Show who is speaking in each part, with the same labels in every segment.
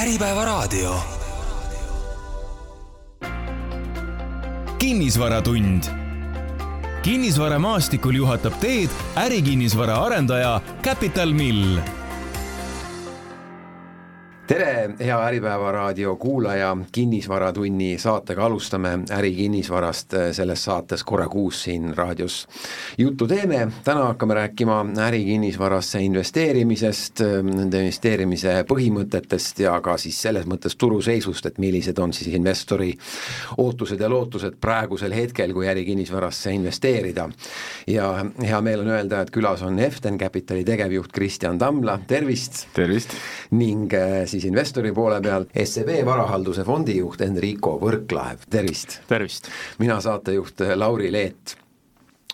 Speaker 1: Äripäevaraadio. kinnisvaratund. kinnisvaramaastikul juhatab teed ärikinnisvara arendaja Capital Mill
Speaker 2: tere, hea Äripäeva raadio kuulaja, Kinnisvaratunni saatega alustame ärikinnisvarast, selles saates korra kuus siin raadios juttu teeme, täna hakkame rääkima ärikinnisvarasse investeerimisest, nende investeerimise põhimõtetest ja ka siis selles mõttes turuseisust, et millised on siis investori ootused ja lootused praegusel hetkel, kui ärikinnisvarasse investeerida. ja hea meel on öelda, et külas on Eften Capitali tegevjuht Kristjan Tamla, tervist!
Speaker 3: tervist!
Speaker 2: ning äh, siis investori poole peal SEB varahalduse fondijuht Enrico Võrklaev, tervist!
Speaker 3: tervist!
Speaker 2: mina saatejuht Lauri Leet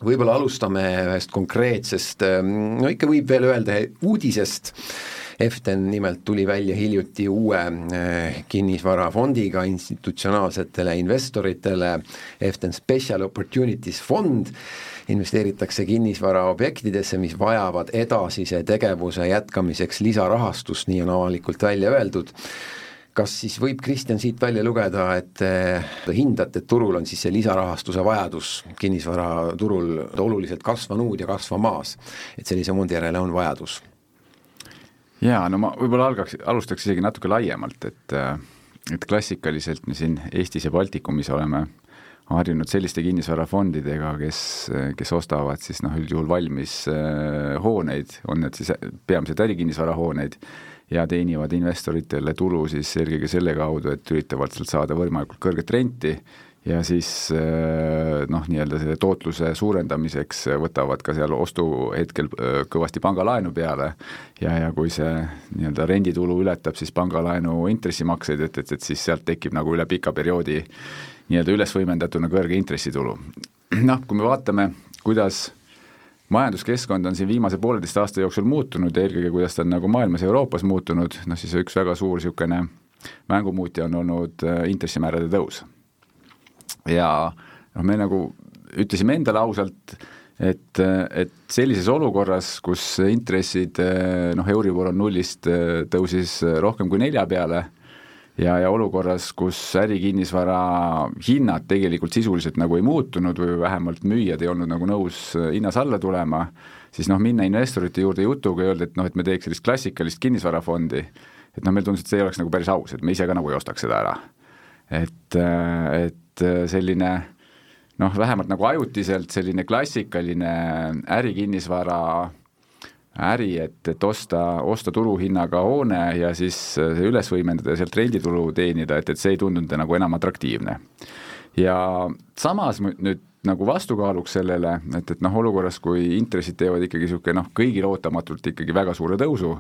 Speaker 2: võib-olla alustame ühest konkreetsest, ähm, no ikka võib veel öelda uudisest, Eften nimelt tuli välja hiljuti uue äh, kinnisvarafondiga institutsionaalsetele investoritele, Eften Special Opportunities fond, investeeritakse kinnisvaraobjektidesse, mis vajavad edasise tegevuse jätkamiseks lisarahastust, nii on avalikult välja öeldud kas siis võib Kristjan siit välja lugeda, et te hindate, et turul on siis see lisarahastuse vajadus kinnisvaraturul oluliselt kasvanud ja kasvamas, et sellise fondi järele on vajadus?
Speaker 3: jaa, no ma võib-olla algaks, alustaks isegi natuke laiemalt, et et klassikaliselt me siin Eestis ja Baltikumis oleme harjunud selliste kinnisvarafondidega, kes, kes ostavad siis noh, üldjuhul valmis äh, hooneid, on need siis peamiselt ärikinnisvarahooneid, ja teenivad investoritele tulu siis eelkõige selle kaudu, et üritavad sealt saada võimalikult kõrget renti ja siis äh, noh, nii-öelda selle tootluse suurendamiseks võtavad ka seal ostuhetkel äh, kõvasti pangalaenu peale. Ja, ja kui see nii-öelda renditulu ületab siis pangalaenu intressimakseid, et, et, et siis sealt tekib nagu üle pika perioodi nii-öelda üles võimendatuna kõrge intressitulu. noh, kui me vaatame, kuidas majanduskeskkond on siin viimase pooleteist aasta jooksul muutunud ja eelkõige, kuidas ta on nagu maailmas ja Euroopas muutunud, noh siis üks väga suur niisugune mängumuutja on olnud äh, intressimäärade tõus. ja noh, me nagu ütlesime endale ausalt, et, et sellises olukorras, kus intressid äh, noh, Euribor on nullist, äh, tõusis rohkem kui nelja peale ja, ja olukorras, kus ärikinnisvara hinnad tegelikult sisuliselt nagu ei muutunud või vähemalt müüjad ei olnud nagu nõus äh, hinnas alla tulema, siis noh, minna investorite juurde jutuga ja öelda, et noh, et me teeks sellist klassikalist kinnisvarafondi, et noh, meile tundus, et see ei oleks nagu päris aus, et me ise ka nagu ei ostaks seda ära. et, äh, et äh, selline noh, vähemalt nagu ajutiselt selline klassikaline ärikinnisvara äri, et, et osta, osta turuhinnaga hoone ja siis see üles võimendada ja sealt renditulu teenida, et, et see ei tundunud nagu enam atraktiivne. ja samas nüüd nagu vastukaaluks sellele, et, et noh, olukorras, kui intressid teevad ikkagi niisugune noh, kõigile ootamatult ikkagi väga suure tõusu,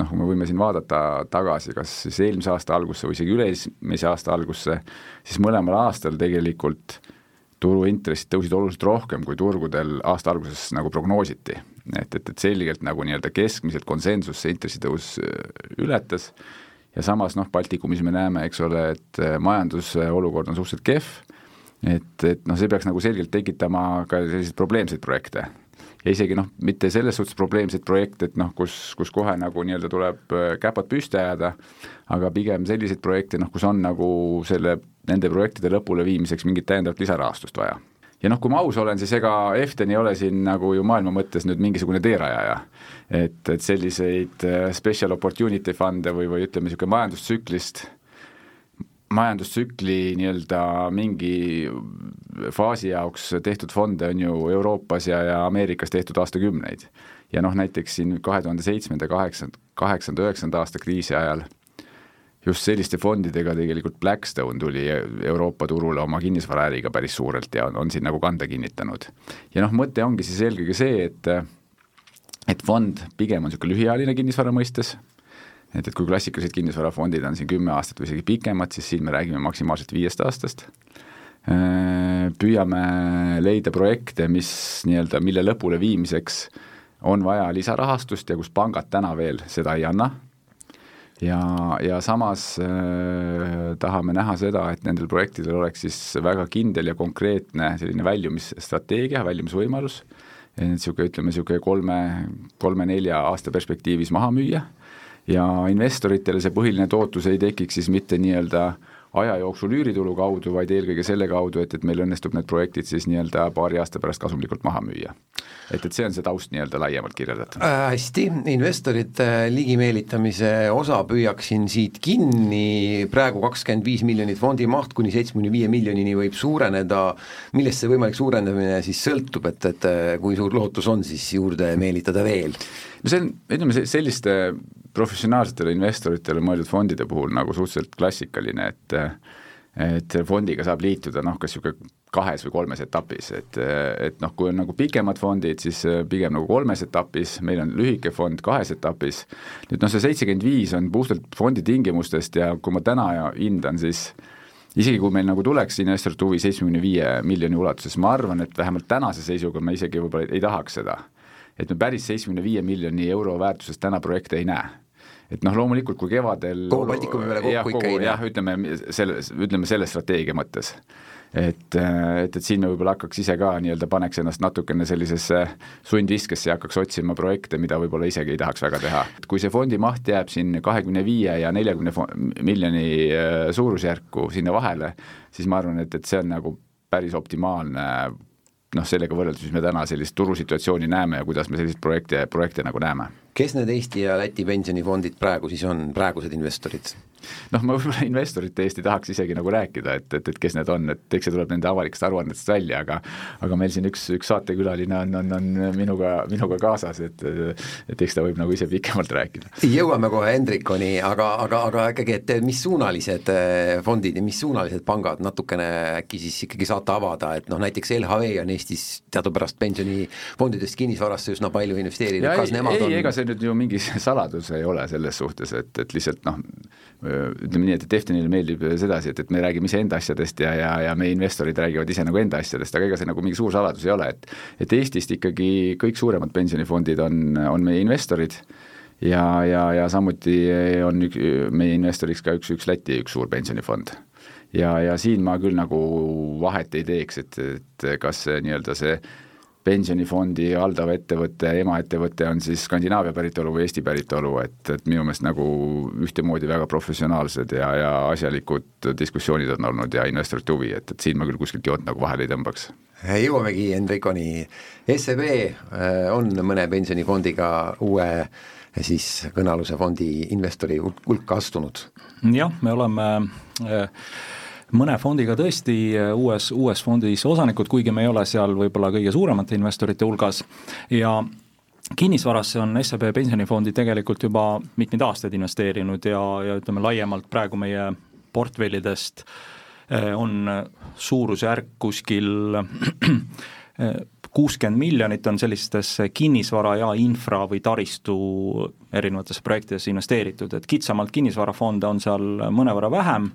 Speaker 3: noh, me võime siin vaadata tagasi, kas siis eelmise aasta algusse või isegi üle-eelmise aasta algusse, siis mõlemal aastal tegelikult turuintressid tõusid oluliselt rohkem, kui turgudel aasta alguses nagu prognoositi et, et, et selgelt nagu nii-öelda keskmiselt konsensus see intressitõus äh, ületas. Ja samas noh, Baltikumis me näeme, eks ole, et äh, majanduse olukord on suhteliselt kehv, et, et noh, see peaks nagu selgelt tekitama ka selliseid probleemseid projekte. ja isegi noh, mitte selles suhtes probleemseid projekte, et noh, kus, kus kohe nagu nii-öelda tuleb äh, käpad püsti ajada, aga pigem selliseid projekte, noh, kus on nagu selle, nende projektide lõpuleviimiseks mingit täiendavat lisarahastust vaja ja noh, kui ma aus olen, siis ega Eften ei ole siin nagu ju maailma mõttes nüüd mingisugune teerajaja. et, et selliseid äh, special opportunity fund'e või, või ütleme, niisugune majandustsüklist, majandustsükli nii-öelda mingi faasi jaoks tehtud fonde on ju Euroopas ja, ja Ameerikas tehtud aastakümneid. ja noh, näiteks siin kahe tuhande seitsmenda, kaheksanda, kaheksanda, üheksanda aasta kriisi ajal just selliste fondidega tegelikult Blackstone tuli Euroopa turule oma kinnisvaraäriga päris suurelt ja on, on siin nagu kanda kinnitanud. ja noh, mõte ongi siis eelkõige see, et et fond pigem on niisugune lühiajaline kinnisvara mõistes, et, et kui klassikalised kinnisvarafondid on siin kümme aastat või isegi pikemad, siis siin me räägime maksimaalselt viiest aastast, püüame leida projekte, mis nii-öelda, mille lõpule viimiseks on vaja lisarahastust ja kus pangad täna veel seda ei anna ja, ja samas äh, tahame näha seda, et nendel projektidel oleks siis väga kindel ja konkreetne selline väljumisstrateegia, väljumisvõimalus, niisugune, ütleme niisugune kolme, kolme-nelja aasta perspektiivis maha müüa. Ja investoritele see põhiline tootlus ei tekiks siis mitte nii-öelda aja jooksul üüritulu kaudu, vaid eelkõige selle kaudu, et, et meil õnnestub need projektid siis nii-öelda paari aasta pärast kasumlikult maha müüa. et, et see on see taust nii-öelda laiemalt kirjeldatud
Speaker 2: äh,. hästi, investorite ligimeelitamise osa püüaksin siit kinni, praegu kakskümmend viis miljonit fondi maht kuni seitsmekümne viie miljonini võib suureneda, millest see võimalik suurendamine siis sõltub, et, et kui suur lootus on siis juurde meelitada veel?
Speaker 3: no see on, ütleme selliste professionaalsetele investoritele mõeldud fondide puhul nagu suhteliselt klassikaline, et et fondiga saab liituda noh, kas niisugune kahes või kolmes etapis, et, et noh, kui on nagu pikemad fondid, siis pigem nagu kolmes etapis, meil on lühike fond kahes etapis, nüüd noh, see seitsekümmend viis on puhtalt fondi tingimustest ja kui ma täna hindan, siis isegi kui meil nagu tuleks investorite huvi seitsmekümne viie miljoni ulatuses, ma arvan, et vähemalt tänase seisuga me isegi võib-olla ei tahaks seda et me päris seitsmekümne viie miljoni euro väärtuses täna projekte ei näe et noh, loomulikult kui kevadel
Speaker 2: kogu Baltikumi peale kokku ikka ei
Speaker 3: näe. jah, ütleme selle, ütleme selle strateegia mõttes. et, et, et siin me võib-olla hakkaks ise ka nii-öelda paneks ennast natukene sellisesse sundviskesse ja hakkaks otsima projekte, mida võib-olla isegi ei tahaks väga teha. kui see fondi maht jääb siin kahekümne viie ja neljakümne miljoni äh, suurusjärku sinna vahele, siis ma arvan, et, et see on nagu päris optimaalne noh, sellega võrreldes, mis me täna sellist turusituatsiooni näeme ja kuidas me selliseid projekte, projekte nagu näeme.
Speaker 2: Kes need Eesti ja Läti pensionifondid praegu siis on, praegused investorid?
Speaker 3: noh, ma võib-olla investorite eest ei tahaks isegi nagu rääkida, et, et, et kes need on, et eks see tuleb nende avalikest aruannetest välja, aga aga meil siin üks, üks saatekülaline on, on, on minuga, minuga kaasas, et et eks ta võib nagu ise pikemalt rääkida.
Speaker 2: jõuame kohe Hendrikoni, aga, aga, aga ikkagi, et missuunalised eh, fondid ja missuunalised pangad natukene äkki siis ikkagi saate avada, et noh, näiteks LHV on Eestis teadupärast pensionifondidest kinnisvarasse üsna palju investeerinud, kas nemad
Speaker 3: ei,
Speaker 2: on
Speaker 3: ega see nüüd ju mingi saladus ei ole selles suhtes, et, et lihtsalt noh, ütleme nii, et, et Eftonile meeldib sedasi, et, et me räägime iseenda asjadest ja, ja, ja meie investorid räägivad ise nagu enda asjadest, aga ega see nagu mingi suur saladus ei ole, et et Eestist ikkagi kõik suuremad pensionifondid on, on meie investorid ja, ja, ja samuti on ük, meie investoriks ka üks, üks Läti üks suur pensionifond. ja, ja siin ma küll nagu vahet ei teeks, et, et kas see nii-öelda see pensionifondi haldav ettevõte, emaettevõte on siis Skandinaavia päritolu või Eesti päritolu, et, et minu meelest nagu ühtemoodi väga professionaalsed ja, ja asjalikud diskussioonid on olnud ja investorite huvi, et, et siin ma küll kuskilt joont nagu vahele ei tõmbaks.
Speaker 2: jõuamegi Enrikoni, SEB äh, on mõne pensionifondiga uue siis kõnealuse fondi investori hulka astunud.
Speaker 4: jah, me oleme äh, mõne fondiga tõesti äh, uues, uues fondis osanikud, kuigi me ei ole seal võib-olla kõige suuremate investorite hulgas. Ja kinnisvarasse on SEB pensionifondid tegelikult juba mitmeid aastaid investeerinud ja, ja ütleme laiemalt praegu meie portfellidest äh, on suurusjärk kuskil äh, kuuskümmend miljonit on sellistesse kinnisvara ja infra või taristu erinevatesse projektidesse investeeritud, et kitsamalt kinnisvarafonde on seal mõnevõrra vähem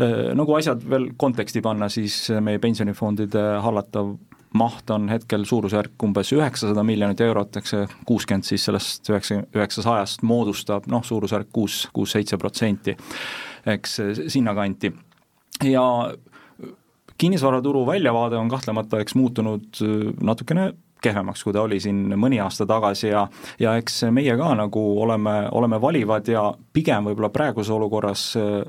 Speaker 4: Äh, kui asjad veel konteksti panna, siis meie pensionifondide hallatav maht on hetkel suurusjärk umbes üheksasada miljonit eurot, eks see kuuskümmend siis sellest üheksa, üheksasajast moodustab noh, suurusjärk kuus, kuus-seitse protsenti, eks sinnakanti. ja kinnisvaraturu väljavaade on kahtlemata eks muutunud äh, natukene kehvemaks, kui ta oli siin mõni aasta tagasi ja ja eks meie ka nagu oleme, oleme valivad ja pigem võib-olla praeguses olukorras äh,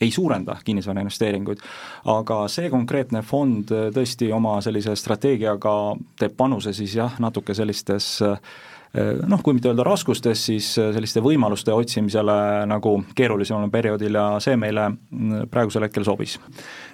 Speaker 4: ei suurenda kinnisvarainvesteeringuid. aga see konkreetne fond äh, tõesti oma sellise strateegiaga teeb panuse siis jah, natuke sellistes noh, kui mitte öelda raskustes, siis selliste võimaluste otsimisele nagu keerulisemal perioodil ja see meile mm, praegusel hetkel sobis.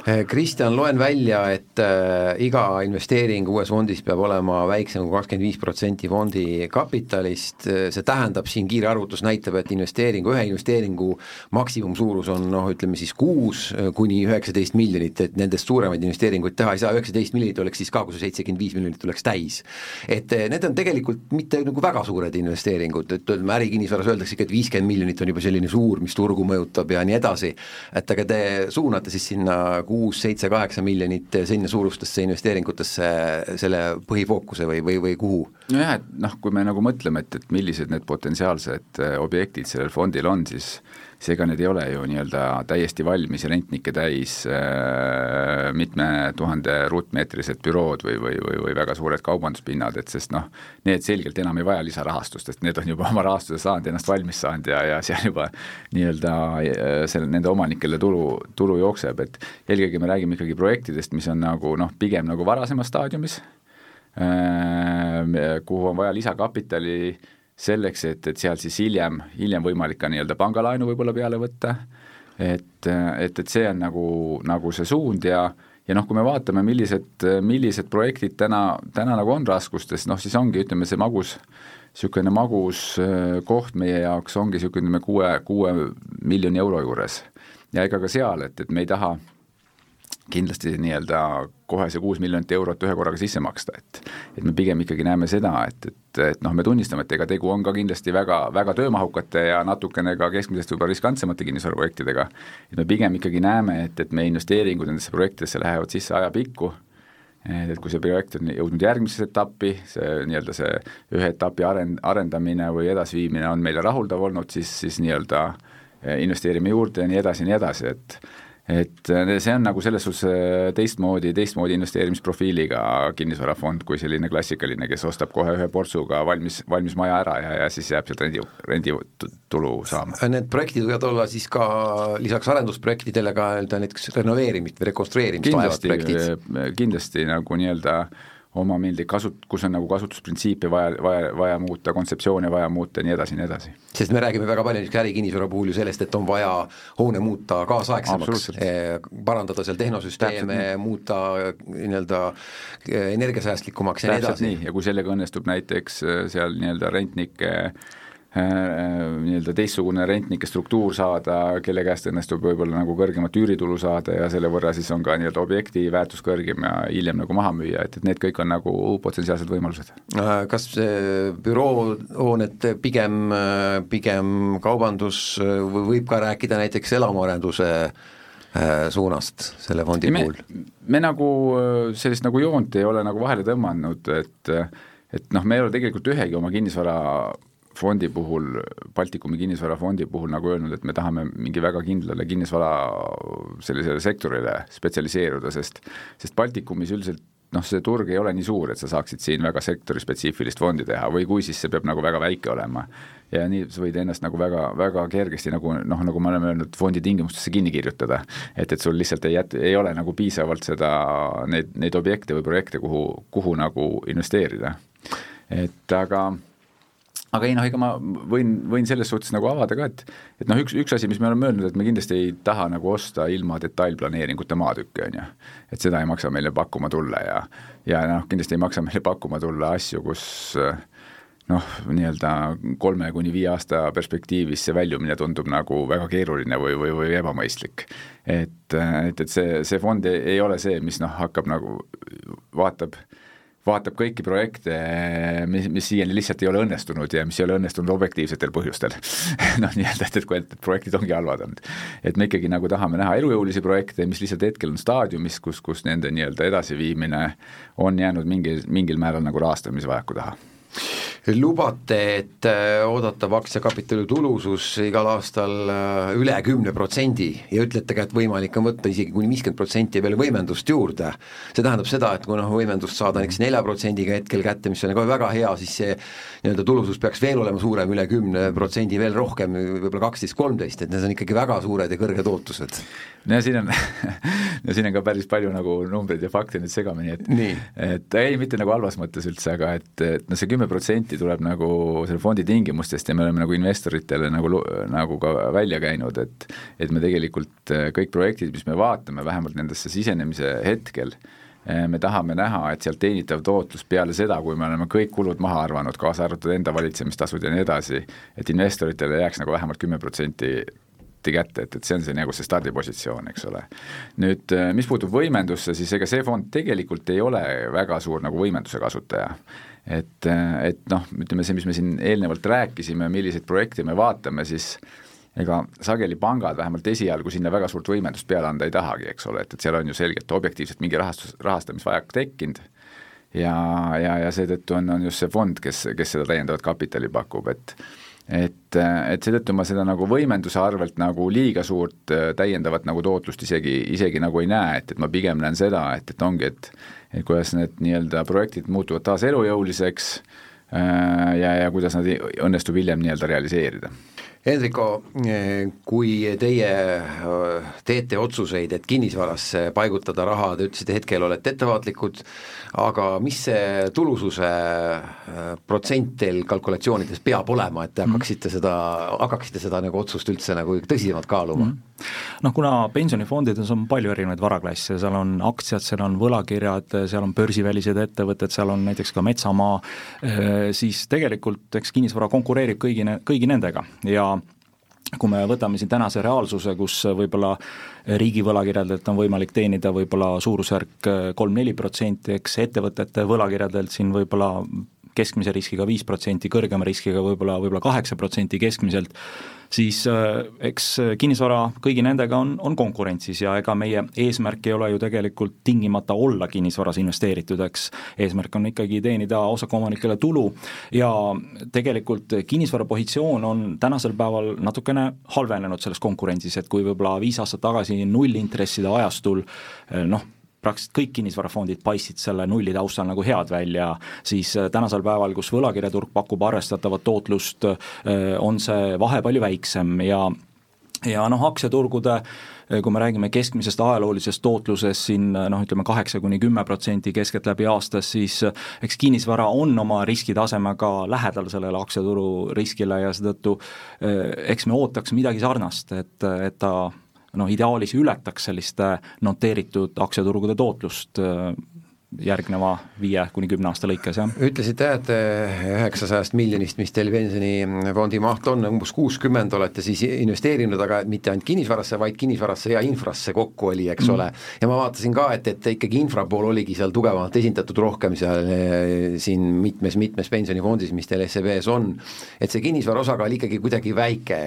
Speaker 2: Eh, Kristjan, loen välja, et äh, iga investeering uues fondis peab olema väiksem kui kakskümmend viis protsenti fondi kapitalist, eh, see tähendab, siin kiire arvutus näitab, et investeeringu, ühe investeeringu maksimumsuurus on noh, ütleme siis kuus kuni üheksateist miljonit, et nendest suuremaid investeeringuid teha ei saa, üheksateist miljonit oleks siis ka, kui see seitsekümmend viis miljonit oleks täis. et need on tegelikult mitte nagu väga suured investeeringud, et ütleme ärikinnisvaras öeldakse ikka, et viiskümmend miljonit on juba selline suur, mis turgu mõjutab ja nii edasi, et aga te suunate siis sinna kuus, seitse, kaheksa miljonit sinna suurustesse investeeringutesse selle põhifookuse või, või, või kuhu?
Speaker 3: nojah, et noh, kui me nagu mõtleme, et, et millised need potentsiaalsed objektid sellel fondil on, siis siis ega need ei ole ju nii-öelda täiesti valmis rentnikke täis äh, mitme tuhande ruutmeetrised bürood või, või, või, või väga suured kaubanduspinnad, et sest noh, need selgelt enam ei vaja lisarahastust, sest need on juba oma rahastuse saanud, ennast valmis saanud ja, ja seal juba nii-öelda äh, selle, nende omanikele tulu, tulu jookseb, et eelkõige me räägime ikkagi projektidest, mis on nagu noh, pigem nagu varasemas staadiumis äh,, kuhu on vaja lisakapitali selleks, et, et seal siis hiljem, hiljem võimalik ka nii-öelda pangalaenu võib-olla peale võtta, et, et, et see on nagu, nagu see suund ja ja noh, kui me vaatame, millised, millised projektid täna, täna nagu on raskustes, noh siis ongi, ütleme, see magus, niisugune magus äh, koht meie jaoks ongi niisugune, kuue, kuue miljoni euro juures. ja ega ka seal, et, et me ei taha kindlasti nii-öelda kohe see kuus miljonit eurot ühe korraga sisse maksta, et et me pigem ikkagi näeme seda, et, et, et noh, me tunnistame, et ega tegu on ka kindlasti väga, väga töömahukate ja natukene ka keskmisest võib-olla riskantsemate kinnisvaraprojektidega, et me pigem ikkagi näeme, et, et meie investeeringud nendesse projektidesse lähevad sisse ajapikku, et kui see projekt on jõudnud järgmisesse etappi, see nii-öelda see ühe etapi arend-, arendamine või edasiviimine on meile rahuldav olnud, siis, siis nii-öelda investeerime juurde ja nii edasi ja nii edasi, et et äh, see on nagu selles suhtes äh, teistmoodi, teistmoodi investeerimisprofiiliga kinnisvarafond kui selline klassikaline, kes ostab kohe ühe portsuga valmis, valmis maja ära ja, ja siis jääb sealt rendi, renditulu saama.
Speaker 2: Need projektid võivad olla siis ka lisaks arendusprojektidele ka nii-öelda näiteks renoveerimist või rekonstrueerimist vajavad projektid?
Speaker 3: Äh, kindlasti nagu nii-öelda äh, omameeldik kasut-, kus on nagu kasutusprintsiipi vaja, vaja, vaja muuta, kontseptsioone vaja muuta ja nii edasi nii edasi.
Speaker 2: sest me räägime väga palju näiteks ärikinnisvara puhul ju sellest, et on vaja hoone muuta kaasaegsemaks, eh, parandada seal tehnosüsteeme, muuta nii-öelda eh, energiasäästlikumaks ja nii edasi.
Speaker 3: ja kui sellega õnnestub näiteks eh, seal nii-öelda rentnike nii-öelda teistsugune rentnike struktuur saada, kelle käest õnnestub võib-olla nagu kõrgemat üüritulu saada ja selle võrra siis on ka nii-öelda objekti väärtus kõrgem ja hiljem nagu maha müüa, et, et need kõik on nagu potentsiaalsed võimalused.
Speaker 2: Äh, kas büroohooned pigem, pigem kaubandus, võib ka rääkida näiteks elamuarenduse suunast selle fondi me, puhul?
Speaker 3: me nagu sellist nagu joont ei ole nagu vahele tõmmanud, et et noh, me ei ole tegelikult ühegi oma kinnisvara fondi puhul, Baltikumi kinnisvarafondi puhul nagu öelnud, et me tahame mingi väga kindlale kinnisvara sellisele sektorile spetsialiseeruda, sest sest Baltikumis üldiselt noh, see turg ei ole nii suur, et sa saaksid siin väga sektorispetsiifilist fondi teha või kui, siis see peab nagu väga väike olema. ja nii sa võid ennast nagu väga, väga kergesti nagu noh, nagu me oleme öelnud, fondi tingimustesse kinni kirjutada. et, et sul lihtsalt ei jät-, ei ole nagu piisavalt seda, neid, neid objekte või projekte, kuhu, kuhu nagu investeerida. et aga aga ei noh, ega ma võin, võin selles suhtes nagu avada ka, et et noh, üks, üks asi, mis me oleme öelnud, et me kindlasti ei taha nagu osta ilma detailplaneeringuta maatükke, on ju. et seda ei maksa meile pakkuma tulla ja ja noh, kindlasti ei maksa meile pakkuma tulla asju, kus noh, nii-öelda kolme kuni viie aasta perspektiivis see väljumine tundub nagu väga keeruline või, või, või ebamõistlik. et, et, et see, see fond ei, ei ole see, mis noh, hakkab nagu, vaatab äh, vaatab kõiki projekte, mis, mis siiani lihtsalt ei ole õnnestunud ja mis ei ole õnnestunud objektiivsetel põhjustel noh, nii-öelda, et, et kui et projektid ongi halvad olnud. et me ikkagi nagu tahame näha elujõulisi projekte, mis lihtsalt hetkel on staadiumis, kus, kus nende nii-öelda edasiviimine on jäänud mingil, mingil määral nagu rahastamisvajaku taha
Speaker 2: lubate, et äh, oodatav aktsiakapitali tulusus igal aastal äh, üle kümne protsendi ja ütlete ka, et võimalik on võtta isegi kuni viiskümmend protsenti veel võimendust juurde. see tähendab seda, et kui noh, võimendust saada näiteks nelja protsendiga hetkel kätte, mis on nagu väga hea, siis see nii-öelda tulusus peaks veel olema suurem, üle kümne protsendi veel rohkem, võib-olla kaksteist, kolmteist, et need on ikkagi väga suured ja kõrged ootused.
Speaker 3: no siin on no siin on ka päris palju nagu numbreid ja fakte nüüd segamini, et
Speaker 2: Nii.
Speaker 3: et ei, mitte nagu halvas mõttes üldse, aga et, et noh, see kümme protsenti protsenti tuleb nagu selle fondi tingimustest ja me oleme nagu investoritele nagu, nagu ka välja käinud, et et me tegelikult äh, kõik projektid, mis me vaatame, vähemalt nendesse sisenemise hetkel, äh, me tahame näha, et sealt teenitav tootlus peale seda, kui me oleme kõik kulud maha arvanud, kaasa arvatud enda valitsemistasud ja nii edasi, et investoritele jääks nagu vähemalt kümme protsenti kätte, et, et see on see nagu see stardipositsioon, eks ole. nüüd äh, mis puutub võimendusse, siis ega see fond tegelikult ei ole väga suur nagu võimenduse kasutaja et, et noh, ütleme see, mis me siin eelnevalt rääkisime, milliseid projekte me vaatame, siis ega sageli pangad vähemalt esialgu sinna väga suurt võimendust peale anda ei tahagi, eks ole, et, et seal on ju selgelt objektiivselt mingi rahastus, rahastamisvajak tekkinud. Ja, ja, ja seetõttu on, on just see fond, kes, kes seda täiendavat kapitali pakub, et et, et seetõttu ma seda nagu võimenduse arvelt nagu liiga suurt äh, täiendavat nagu tootlust isegi, isegi nagu ei näe, et, et ma pigem näen seda, et, et ongi, et et kuidas need nii-öelda projektid muutuvad taas elujõuliseks äh, ja, ja kuidas nad õnnestub hiljem nii-öelda realiseerida
Speaker 2: Hendriko, kui teie äh, teete otsuseid, et kinnisvarasse paigutada raha, te ütlesite hetkel olete ettevaatlikud, aga mis see tulususe äh, protsent teil kalkulatsioonides peab olema, et te mhm. hakkaksite seda, hakkaksite seda nagu otsust üldse nagu tõsisemalt kaaluma mm? -hmm.
Speaker 4: Noh, kuna pensionifondides on palju erinevaid varaklasse, seal on aktsiad, seal on võlakirjad, seal on börsivälised ettevõtted, seal on näiteks ka metsamaa, äh, siis tegelikult eks kinnisvara konkureerib kõigi, kõigi nendega. Ja kui me võtame siin tänase reaalsuse, kus võib-olla riigi võlakirjadelt on võimalik teenida võib-olla suurusjärk kolm-neli protsenti, eks ettevõtete võlakirjadelt siin võib-olla keskmise riskiga viis protsenti, kõrgema riskiga võib-olla, võib-olla kaheksa protsenti keskmiselt, siis äh, eks kinnisvara kõigi nendega on, on konkurentsis ja ega meie eesmärk ei ole ju tegelikult tingimata olla kinnisvaras investeeritud, eks. Eesmärk on ikkagi teenida osakuomanikele tulu ja tegelikult kinnisvara positsioon on tänasel päeval natukene halvenenud selles konkurentsis, et kui võib-olla viis aastat tagasi nullintresside ajastul noh, praktiliselt kõik kinnisvarafondid paistsid selle nulli taustal nagu head välja, siis äh, tänasel päeval, kus võlakirjaturg pakub arvestatavat tootlust, äh, on see vahe palju väiksem ja ja noh, aktsiaturgude äh, kui me räägime keskmisest ajaloolisest tootlusest siin noh, ütleme kaheksa kuni kümme protsenti keskeltläbi aastas, siis eks kinnisvara on oma riskitasemega lähedal sellele aktsiaturu riskile ja seetõttu eks me ootaks midagi sarnast, et, et ta noh, ideaalis ületaks selliste noteeritud aktsiaturgude tootlust äh, järgneva viie kuni kümne aasta lõikes, jah.
Speaker 2: ütlesite jah, et üheksasajast miljonist, mis teil pensionifondi maht on, umbes kuuskümmend olete siis investeerinud, aga mitte ainult kinnisvarasse, vaid kinnisvarasse ja infrasse kokku oli, eks mm. ole. ja ma vaatasin ka, et, et ikkagi infra pool oligi seal tugevamalt esindatud rohkem seal eh, siin mitmes-mitmes pensionifondis, mis teil SEB-s on. et see kinnisvara osakaal ikkagi kuidagi väike,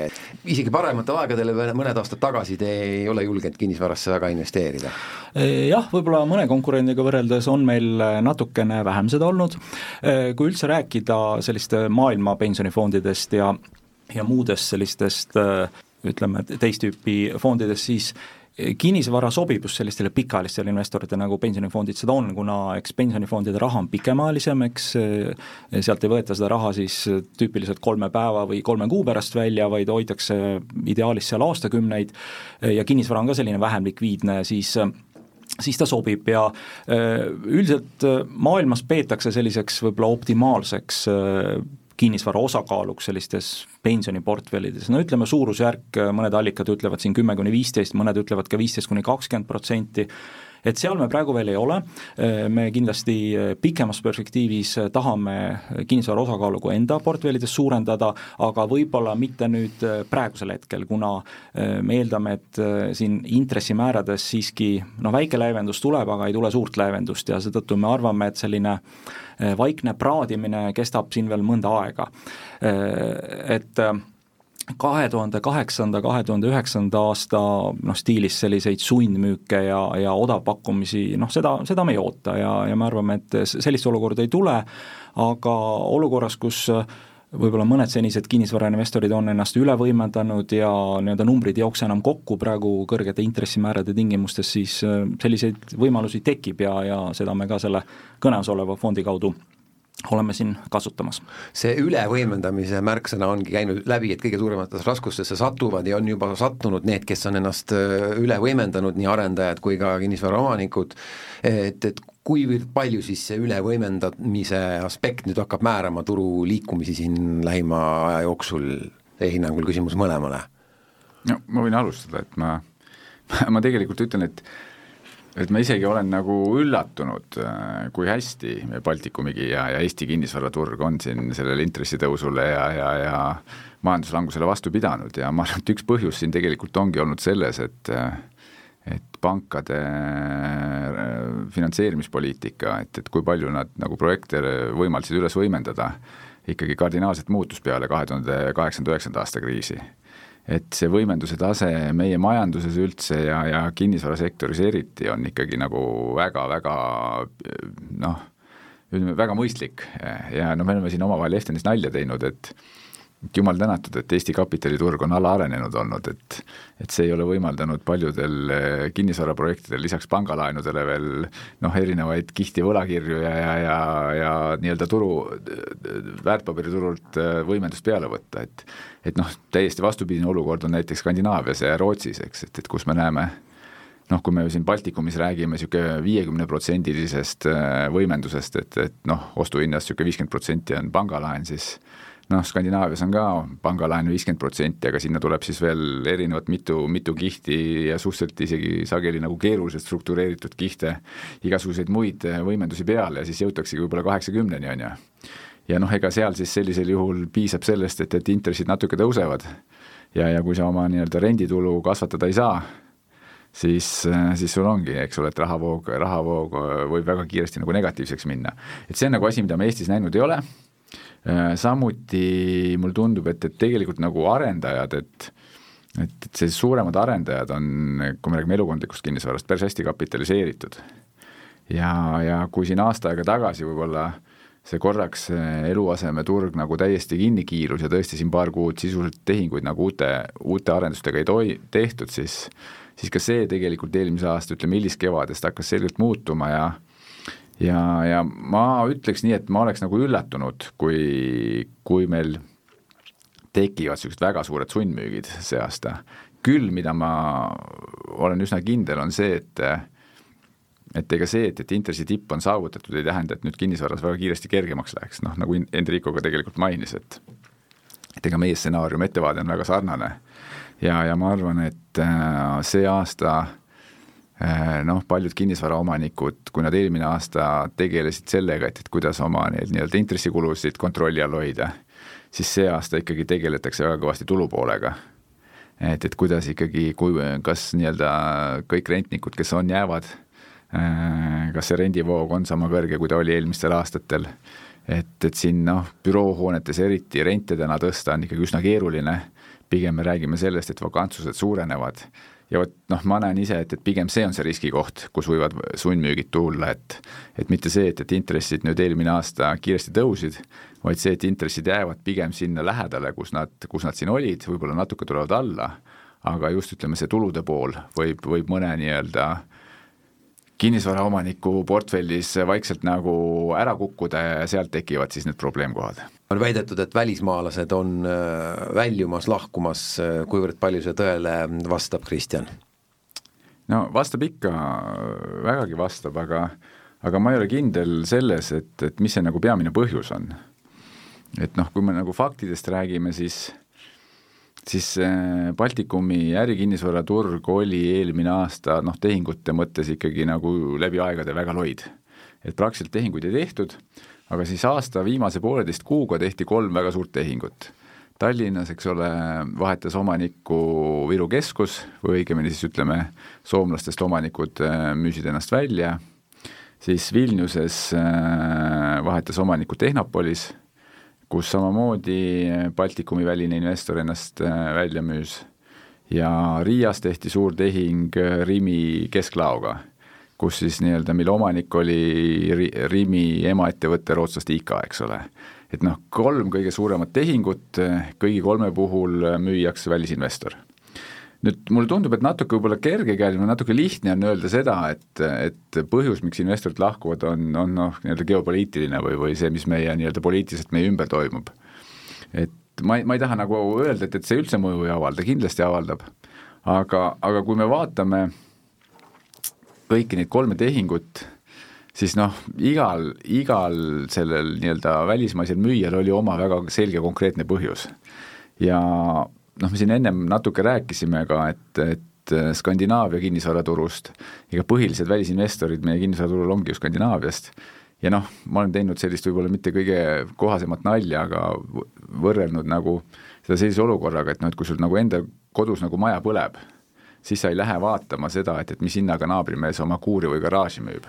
Speaker 2: isegi parematel aegadel mõned aastad tagasi te ei ole julgenud kinnisvarasse väga investeerida.
Speaker 4: jah, võib-olla mõne konkurendiga võrreldes on on meil äh, natukene vähem seda olnud, äh, kui üldse rääkida selliste maailma pensionifondidest ja, ja muudest sellistest äh, ütleme, teist tüüpi fondidest, siis kinnisvara sobib just sellistele pikaajalistele investoritele, nagu pensionifondid seda on, kuna eks pensionifondide raha on pikemaajalisem, eks sealt ei võeta seda raha siis tüüpiliselt kolme päeva või kolme kuu pärast välja, vaid hoitakse ideaalis seal aastakümneid ja kinnisvara on ka selline vähem likviidne, siis siis ta sobib ja äh, üldiselt äh, maailmas peetakse selliseks võib-olla optimaalseks äh, kinnisvara osakaaluks sellistes pensioniportfellides, no ütleme suurusjärk, mõned allikad ütlevad siin kümme kuni viisteist, mõned ütlevad ka viisteist kuni kakskümmend protsenti, et seal me praegu veel ei ole, me kindlasti pikemas perspektiivis tahame kinnisvara osakaalu ka enda portfellides suurendada, aga võib-olla mitte nüüd praegusel hetkel, kuna me eeldame, et siin intressimäärades siiski noh, väike leevendus tuleb, aga ei tule suurt leevendust ja seetõttu me arvame, et selline vaikne praadimine kestab siin veel mõnda aega. Et kahe tuhande kaheksanda, kahe tuhande üheksanda aasta noh, stiilis selliseid sundmüüke ja, ja odavpakkumisi, noh seda, seda me ei oota ja, ja me arvame, et sellist olukorda ei tule, aga olukorras, kus võib-olla mõned senised kinnisvarainvestorid on ennast üle võimendanud ja nii-öelda numbrid ei jookse enam kokku praegu kõrgete intressimäärade tingimustes, siis selliseid võimalusi tekib ja, ja seda me ka selle kõnes oleva fondi kaudu oleme siin kasutamas.
Speaker 2: see ülevõimendamise märksõna ongi käinud läbi, et kõige suurematesse raskustesse satuvad ja on juba sattunud need, kes on ennast üle võimendanud, nii arendajad kui ka kinnisvaraomanikud, et, et kuivõrd palju siis see ülevõimendamise aspekt nüüd hakkab määrama turu liikumisi siin lähima aja jooksul, teie hinnangul küsimus mõlemale?
Speaker 3: no ma võin alustada, et ma, ma tegelikult ütlen, et et ma isegi olen nagu üllatunud, äh, kui hästi Baltikumigi ja, ja Eesti kinnisvaraturg on siin sellele intressitõusule ja, ja, ja majanduslangusele vastu pidanud. Ja ma arvan, et üks põhjus siin tegelikult ongi olnud selles, et et pankade äh, finantseerimispoliitika, et, et kui palju nad nagu projekte võimaldasid üles võimendada, ikkagi kardinaalselt muutus peale kahe tuhande kaheksanda, üheksanda aasta kriisi et see võimenduse tase meie majanduses üldse ja, ja kinnisvarasektoris eriti on ikkagi nagu väga-väga noh, ütleme väga mõistlik. Ja noh, me oleme siin omavahel Eftenis nalja teinud, et et jumal tänatud, et Eesti kapitaliturg on alaarenenud olnud, et et see ei ole võimaldanud paljudel eh, kinnisvaraprojektidel lisaks pangalaenudele veel noh, erinevaid kihti võlakirju ja, ja, ja, ja nii-öelda turu, väärtpaberiturult eh, võimendust peale võtta, et et noh, täiesti vastupidine olukord on näiteks Skandinaavias ja Rootsis, eks, et, et kus me näeme noh, kui me siin Baltikumis räägime niisugune viiekümneprotsendilisest eh, võimendusest, et, et noh, ostuhinnast niisugune viiskümmend protsenti on pangalaen, siis noh, Skandinaavias on ka pangalaen viiskümmend protsenti, aga sinna tuleb siis veel erinevat mitu, mitu kihti ja suhteliselt isegi sageli nagu keeruliselt struktureeritud kihte, igasuguseid muid võimendusi peale ja siis jõutaksegi võib-olla kaheksakümneni, on ju. ja noh, ega seal siis sellisel juhul piisab sellest, et, et intressid natuke tõusevad ja, ja kui sa oma nii-öelda renditulu kasvatada ei saa, siis, siis sul ongi, eks ole, et rahavoog, rahavoog võib väga kiiresti nagu negatiivseks minna. et see on nagu asi, mida me Eestis näinud ei ole samuti mulle tundub, et, et tegelikult nagu arendajad, et et, et sellised suuremad arendajad on, kui me räägime elukondlikust kinnisvarast, päris hästi kapitaliseeritud. ja, ja kui siin aasta aega tagasi võib-olla see korraks eluasemeturg nagu täiesti kinni kiirus ja tõesti siin paar kuud sisuliselt tehinguid nagu uute, uute arendustega ei toi-, tehtud, siis siis ka see tegelikult eelmise aasta, ütleme hiliskevadest hakkas selgelt muutuma ja ja, ja ma ütleks nii, et ma oleks nagu üllatunud, kui, kui meil tekivad niisugused väga suured sundmüügid see aasta. küll, mida ma olen üsna kindel, on see, et et ega see, et, et intressi tipp on saavutatud, ei tähenda, et nüüd kinnisvaras väga kiiresti kergemaks läheks, noh nagu Enrico ka tegelikult mainis, et et ega meie stsenaarium, ettevaade on väga sarnane. ja, ja ma arvan, et äh, see aasta äh, noh, paljud kinnisvaraomanikud, kui nad eelmine aasta tegelesid sellega, et, et kuidas oma neid nii-öelda intressikulusid kontrolli all hoida, siis see aasta ikkagi tegeletakse väga kõvasti tulupoolega. et, et kuidas ikkagi, kui, kas nii-öelda kõik rentnikud, kes on, jäävad, äh, kas see rendivoog on sama kõrge, kui ta oli eelmistel aastatel, et, et siin noh, büroohoonetes eriti rente täna tõsta on ikkagi üsna keeruline, pigem me räägime sellest, et vakantsused suurenevad ja vot noh, ma näen ise, et, et pigem see on see riskikoht, kus võivad sundmüügid tulla, et et mitte see, et, et intressid nüüd eelmine aasta kiiresti tõusid, vaid see, et intressid jäävad pigem sinna lähedale, kus nad, kus nad siin olid, võib-olla natuke tulevad alla, aga just ütleme, see tulude pool võib, võib mõne nii-öelda kinnisvaraomaniku portfellis vaikselt nagu ära kukkuda ja sealt tekivad siis need probleemkohad
Speaker 2: on väidetud, et välismaalased on äh, väljumas, lahkumas, äh, kuivõrd palju see tõele vastab, Kristjan?
Speaker 3: no vastab ikka, vägagi vastab, aga aga ma ei ole kindel selles, et, et mis see nagu peamine põhjus on. et noh, kui me nagu faktidest räägime, siis siis äh, Baltikumi ärikinnisvaraturg oli eelmine aasta noh, tehingute mõttes ikkagi nagu läbi aegade väga loid. et praktiliselt tehinguid ei tehtud aga siis aasta viimase pooleteist kuuga tehti kolm väga suurt tehingut. Tallinnas, eks ole, vahetas omanikku Viru keskus või õigemini siis ütleme, soomlastest omanikud äh, müüsid ennast välja, siis Vilniuses äh, vahetas omanikku Tehnopolis, kus samamoodi Baltikumi väline investor ennast äh, välja müüs ja Riias tehti suur tehing Rimi kesklaoga kus siis nii-öelda, mille omanik oli Rimi emaettevõte rootslaste ICA, eks ole. et noh, kolm kõige suuremat tehingut, kõigi kolme puhul müüakse välisinvestor. Nüüd mulle tundub, et natuke võib-olla kergekäeline, natuke lihtne on öelda seda, et, et põhjus, miks investorid lahkuvad, on, on noh, nii-öelda geopoliitiline või, või see, mis meie nii-öelda poliitiliselt meie ümber toimub. et ma ei, ma ei taha nagu öelda, et, et see üldse mõju ei avalda, kindlasti avaldab, aga, aga kui me vaatame kõiki neid kolme tehingut, siis noh, igal, igal sellel nii-öelda välismaisel müüjal oli oma väga selge konkreetne põhjus. ja noh, me siin ennem natuke rääkisime ka, et, et Skandinaavia kinnisvaraturust, ega põhilised välisinvestorid meie kinnisvaraturul ongi ju Skandinaaviast, ja noh, ma olen teinud sellist võib-olla mitte kõige kohasemat nalja, aga võrrelnud nagu seda sellise olukorraga, et noh, et kui sul nagu enda kodus nagu maja põleb siis sa ei lähe vaatama seda, et, et mis hinnaga naabrimees oma kuuri või garaaži müüb.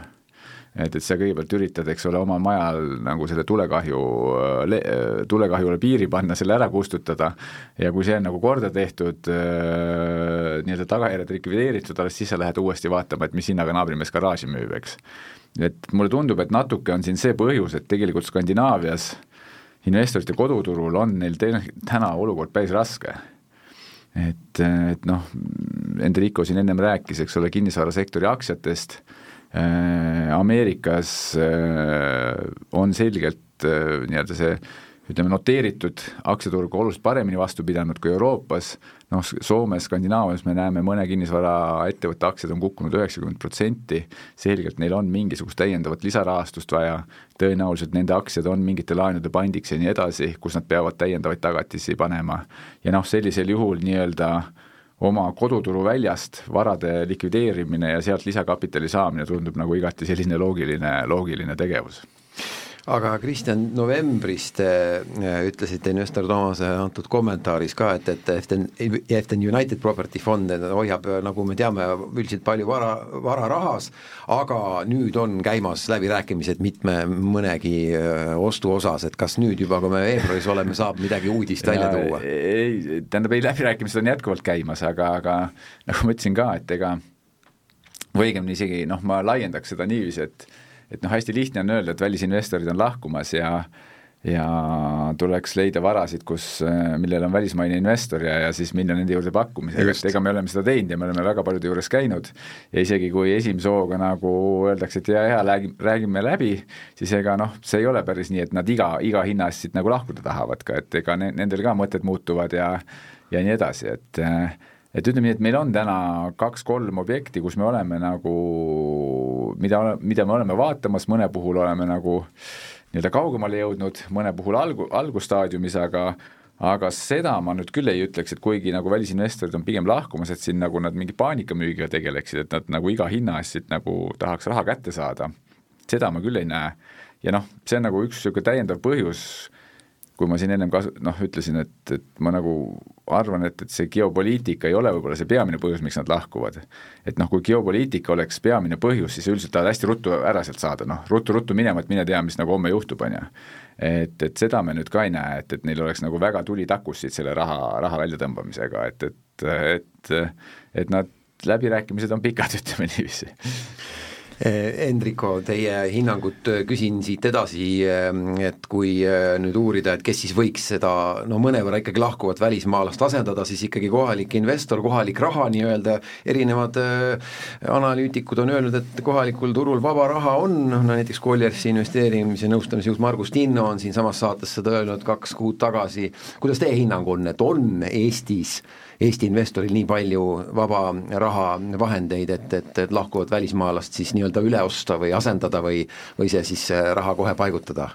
Speaker 3: Et, et sa kõigepealt üritad, eks ole, oma majal nagu selle tulekahju, tulekahjule piiri panna, selle ära kustutada. Ja kui see on nagu korda tehtud, nii-öelda tagajärjed likvideeritud, alles siis sa lähed uuesti vaatama, et mis hinnaga naabrimees garaaži müüb, eks. et mulle tundub, et natuke on siin see põhjus, et tegelikult Skandinaavias investorite koduturul on neil te-, täna olukord päris raske. Et, et noh, Enrico siin ennem rääkis, eks ole, kinnisvarasektori aktsiatest. Äh, Ameerikas äh, on selgelt äh, nii-öelda see ütleme, noteeritud aktsiaturg oluliselt paremini vastu pidanud kui Euroopas, noh, Soomes, Skandinaavias me näeme, mõne kinnisvaraettevõtte aktsiad on kukkunud üheksakümmend protsenti, selgelt neil on mingisugust täiendavat lisarahastust vaja, tõenäoliselt nende aktsiad on mingite laenude pandiks ja nii edasi, kus nad peavad täiendavaid tagatisi panema. ja noh, sellisel juhul nii-öelda äh, oma koduturu väljast varade likvideerimine ja sealt lisakapitali saamine tundub nagu igati selline loogiline, loogiline tegevus
Speaker 2: aga Kristjan, novembris te äh, ütlesite investor Toomase antud kommentaaris ka, et, et Eften, Eften United Property Fund hoiab, nagu me teame, üldiselt palju vara, vara rahas, aga nüüd on käimas läbirääkimised mitme, mõnegi äh, ostu osas, et kas nüüd juba, kui me veebruaris oleme, saab midagi uudist välja tuua?
Speaker 3: ei, tähendab, ei läbirääkimised on jätkuvalt käimas, aga, aga nagu ma ütlesin ka, et ega või õigemini isegi noh, ma laiendaks seda niiviisi, et et noh, hästi lihtne on öelda, et välisinvestorid on lahkumas ja ja tuleks leida varasid, kus, millel on välismaine investor ja, ja siis minna nende juurde pakkumisega, et ega me oleme seda teinud ja me oleme väga paljude juures käinud. Ja isegi kui esimese hooga nagu öeldakse, et jaa, jaa, räägime, räägime läbi, siis ega noh, see ei ole päris nii, et nad iga, iga hinna eest siit nagu lahkuda tahavad ka, et ega ne-, nendel ka mõtted muutuvad ja ja nii edasi, et et ütleme nii, et meil on täna kaks-kolm objekti, kus me oleme nagu, mida, mida me oleme vaatamas, mõne puhul oleme nagu nii-öelda kaugemale jõudnud, mõne puhul algu, algusstaadiumis, aga aga seda ma nüüd küll ei ütleks, et kuigi nagu välisinvestorid on pigem lahkumas, et siin nagu nad mingi paanikamüügiga tegeleksid, et nad nagu iga hinna eest siit nagu tahaks raha kätte saada, seda ma küll ei näe. ja noh, see on nagu üks niisugune täiendav põhjus, kui ma siin ennem kas-, noh, ütlesin, et, et ma nagu arvan, et, et see geopoliitika ei ole võib-olla see peamine põhjus, miks nad lahkuvad. et noh, kui geopoliitika oleks peamine põhjus, siis üldiselt tahavad hästi ruttu ära sealt saada, noh, ruttu-ruttu minema, et mine tea, mis nagu homme juhtub, on ju. et, et seda me nüüd ka ei näe, et, et neil oleks nagu väga tuli takus siit selle raha, raha väljatõmbamisega, et, et, et et nad, läbirääkimised on pikad, ütleme niiviisi
Speaker 2: Hendriko, teie hinnangut äh, küsin siit edasi, ähm, et kui äh, nüüd uurida, et kes siis võiks seda no mõnevõrra ikkagi lahkuvat välismaalast asendada, siis ikkagi kohalik investor, kohalik raha nii-öelda, erinevad äh, analüütikud on öelnud, et kohalikul turul vaba raha on, no näiteks Colliersi investeerimise nõustamise juht Margus Tinno on siinsamas saates seda öelnud kaks kuud tagasi, kuidas teie hinnang on, et on Eestis Eesti investoril nii palju vaba raha, vahendeid, et, et, et lahkuvat välismaalast siis nii-öelda üle osta või asendada või, või see siis äh, raha kohe paigutada?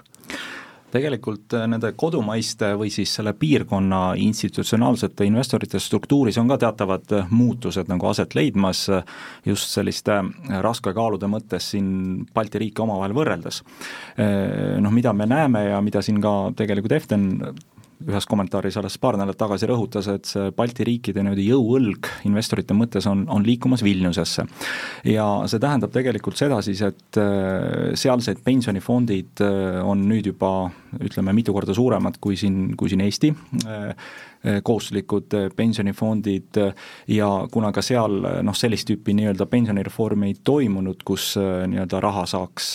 Speaker 4: tegelikult äh, nende kodumaiste või siis selle piirkonna institutsionaalsete investorite struktuuris on ka teatavad äh, muutused nagu aset leidmas just selliste raske kaalude mõttes siin Balti riike omavahel võrreldes. Noh, mida me näeme ja mida siin ka tegelikult Eften ühes kommentaaris alles paar nädalat tagasi rõhutas, et see Balti riikide niimoodi jõuõlg investorite mõttes on, on liikumas Vilniusesse. ja see tähendab tegelikult seda siis, et äh, sealsed pensionifondid äh, on nüüd juba ütleme, mitu korda suuremad kui siin, kui siin Eesti äh, kohustuslikud eh, pensionifondid eh, ja kuna ka seal noh, sellist tüüpi nii-öelda pensionireformi ei toimunud, kus nii-öelda raha saaks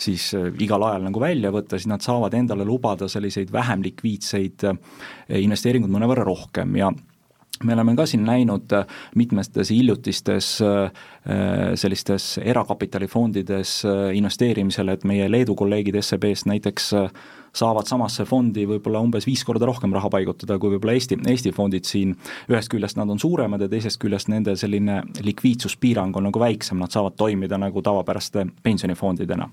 Speaker 4: siis igal ajal nagu välja võtta, siis nad saavad endale lubada selliseid vähem likviidseid investeeringuid mõnevõrra rohkem ja me oleme ka siin näinud mitmetes hiljutistes sellistes erakapitalifondides investeerimisel, et meie Leedu kolleegid SEB-st näiteks saavad samasse fondi võib-olla umbes viis korda rohkem raha paigutada kui võib-olla Eesti, Eesti fondid siin, ühest küljest nad on suuremad ja teisest küljest nende selline likviidsuspiirang on nagu väiksem, nad saavad toimida nagu tavapäraste pensionifondidena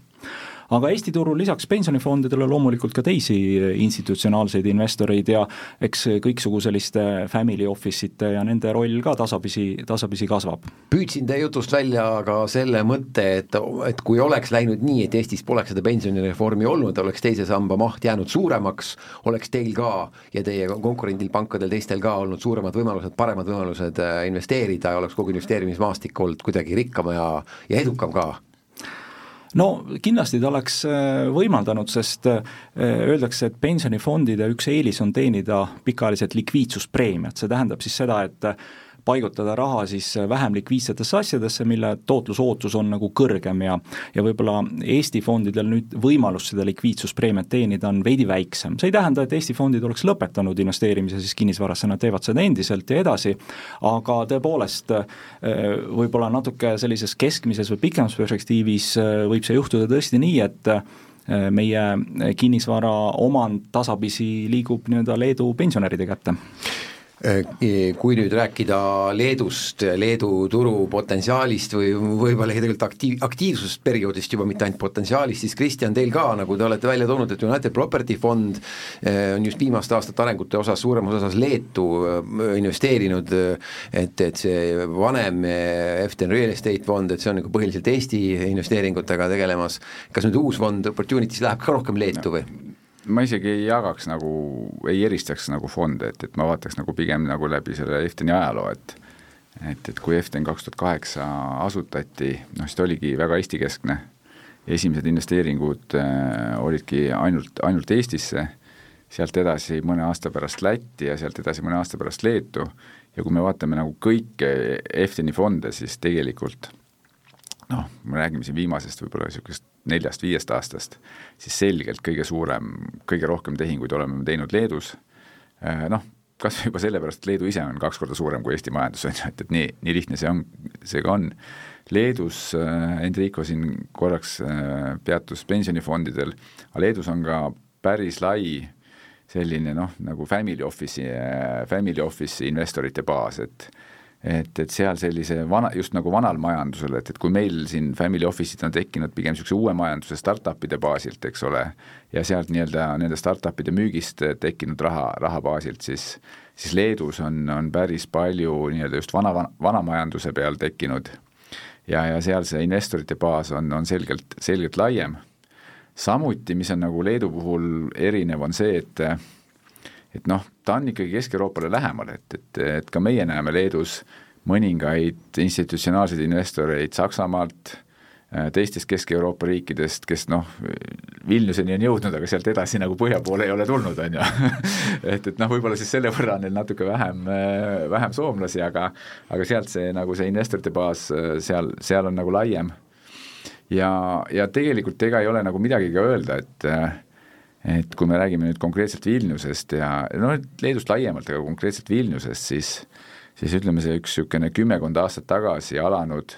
Speaker 4: aga Eesti turul lisaks pensionifondidele loomulikult ka teisi institutsionaalseid investoreid ja eks kõiksugu selliste family office ite ja nende roll ka tasapisi, tasapisi kasvab.
Speaker 2: püüdsin teie jutust välja ka selle mõtte, et, et kui oleks läinud nii, et Eestis poleks seda pensionireformi olnud, oleks teise samba maht jäänud suuremaks, oleks teil ka ja teie konkurendil pankadel, teistel ka olnud suuremad võimalused, paremad võimalused äh, investeerida ja oleks kogu investeerimismaastik olnud kuidagi rikkam ja, ja edukam ka
Speaker 4: no kindlasti ta oleks äh, võimaldanud, sest äh, öeldakse, et pensionifondide üks eelis on teenida pikaajaliselt likviidsuspreemiat, see tähendab siis seda, et paigutada raha siis vähem likviidsetesse asjadesse, mille tootlusootus on nagu kõrgem ja ja võib-olla Eesti fondidel nüüd võimalus seda likviidsuspreemiat teenida on veidi väiksem. see ei tähenda, et Eesti fondid oleks lõpetanud investeerimise siis kinnisvarasse, nad teevad seda endiselt ja edasi, aga tõepoolest võib-olla natuke sellises keskmises või pikemas perspektiivis võib see juhtuda tõesti nii, et meie kinnisvara omand tasapisi liigub nii-öelda Leedu pensionäride kätte
Speaker 2: Äh, kui nüüd rääkida Leedust, Leedu turu potentsiaalist või võib-olla tegelikult aktiiv, aktiivsusperioodist juba, mitte ainult potentsiaalist, siis Kristjan, teil ka, nagu te olete välja toonud, et United Property Fond äh, on just viimaste aastate arengute osas suuremas osas Leetu äh, investeerinud, et, et see vanem Eften Real Estate fond, et see on nagu põhiliselt Eesti investeeringutega tegelemas, kas nüüd uus fond Opportunities läheb ka rohkem Leetu või?
Speaker 3: Ma isegi ei jagaks nagu, ei eristaks nagu fonde, et, et ma vaataks nagu pigem nagu läbi selle Efteni ajaloo, et et, et kui Eften kaks tuhat kaheksa asutati, noh siis ta oligi väga Eesti-keskne, esimesed investeeringud äh, olidki ainult, ainult Eestisse, sealt edasi mõne aasta pärast Lätti ja sealt edasi mõne aasta pärast Leetu. Ja kui me vaatame nagu kõiki Efteni fonde, siis tegelikult noh, me räägime siin viimasest võib-olla niisugust neljast-viiest aastast, siis selgelt kõige suurem, kõige rohkem tehinguid oleme teinud Leedus, äh, noh, kas või juba sellepärast, et Leedu ise on kaks korda suurem kui Eesti majandus, on ju, et, et nii, nii lihtne see on, see ka on. Leedus äh,, Enrico siin korraks äh, peatus pensionifondidel, aga Leedus on ka päris lai selline noh, nagu family office'i äh,, family office'i investorite baas, et et, et seal sellise vana, just nagu vanal majandusel, et, et kui meil siin family office'id on tekkinud pigem niisuguse uue majanduse startup'ide baasilt, eks ole, ja sealt nii-öelda nende startup'ide müügist tekkinud raha, raha baasilt, siis siis Leedus on, on päris palju nii-öelda just vana, vana, majanduse peal tekkinud ja, ja seal see investorite baas on, on selgelt, selgelt laiem. samuti, mis on nagu Leedu puhul erinev, on see, et et noh, ta on ikkagi Kesk-Euroopale lähemal, et, et, et ka meie näeme Leedus mõningaid institutsionaalseid investoreid Saksamaalt, äh, teistest Kesk-Euroopa riikidest, kes noh, Vilniuseni on jõudnud, aga sealt edasi nagu põhja poole ei ole tulnud, on ju. et, et noh, võib-olla siis selle võrra on neil natuke vähem, äh, vähem soomlasi, aga aga sealt see nagu see investorite baas äh, seal, seal on nagu laiem. ja, ja tegelikult ega ei ole nagu midagi ka öelda, et et kui me räägime nüüd konkreetselt Vilniusest ja noh, Leedust laiemalt, aga konkreetselt Vilniusest, siis siis ütleme, see üks niisugune kümmekond aastat tagasi alanud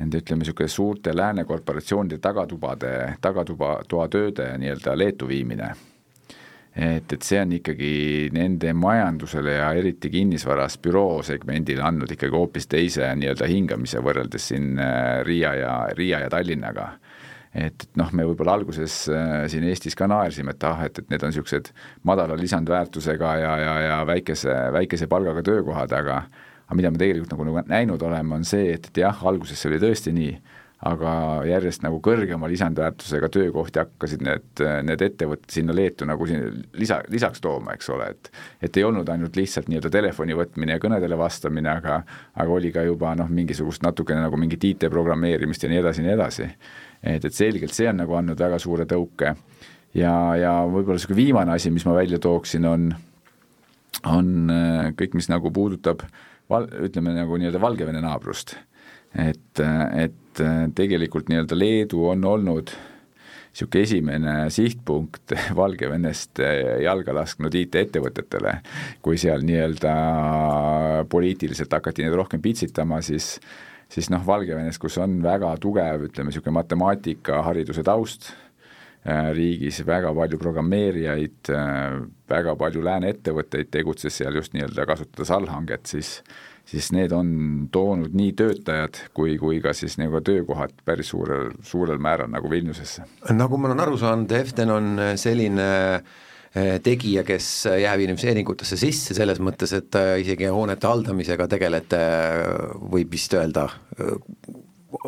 Speaker 3: nende ütleme, niisugune suurte lääne korporatsioonide tagatubade, tagatuba, toatööde nii-öelda Leetu viimine. et, et see on ikkagi nende majandusele ja eriti kinnisvaras büroosegmendile andnud ikkagi hoopis teise nii-öelda hingamise võrreldes siin äh, Riia ja, Riia ja Tallinnaga et, noh, me võib-olla alguses äh, siin Eestis ka naersime, et ah, et, et need on niisugused madala lisandväärtusega ja, ja, ja väikese, väikese palgaga töökohad, aga aga mida me tegelikult nagu, nagu näinud oleme, on see, et, et jah, alguses see oli tõesti nii, aga järjest nagu kõrgema lisandväärtusega töökohti hakkasid need, need ettevõtted sinna Leetu nagu siin lisa, lisaks tooma, eks ole, et et ei olnud ainult lihtsalt nii-öelda telefoni võtmine ja kõnedele vastamine, aga aga oli ka juba noh, mingisugust natukene nagu mingit IT-programmeerimist ja nii edasi ja nii edasi et, et selgelt see on nagu andnud väga suure tõuke. ja, ja võib-olla niisugune viimane asi, mis ma välja tooksin, on, on äh, kõik, mis nagu puudutab val-, ütleme nagu nii-öelda Valgevene naabrust. et, et äh, tegelikult nii-öelda Leedu on olnud niisugune esimene sihtpunkt Valgevenest äh, jalga lasknud IT-ettevõtetele, kui seal nii-öelda poliitiliselt hakati neid rohkem pitsitama, siis siis noh, Valgevenes, kus on väga tugev, ütleme niisugune matemaatika-hariduse taust äh, riigis, väga palju programmeerijaid, äh, väga palju lääne ettevõtteid tegutses seal just nii-öelda kasutades allhanget, siis siis need on toonud nii töötajad kui, kui ka siis nagu töökohad päris suurel, suurel määral nagu Vilniusesse.
Speaker 2: nagu ma olen aru saanud, Eften on selline äh, tegija, kes jääb investeeringutesse sisse, selles mõttes, et isegi hoonete haldamisega tegelete, võib vist öelda,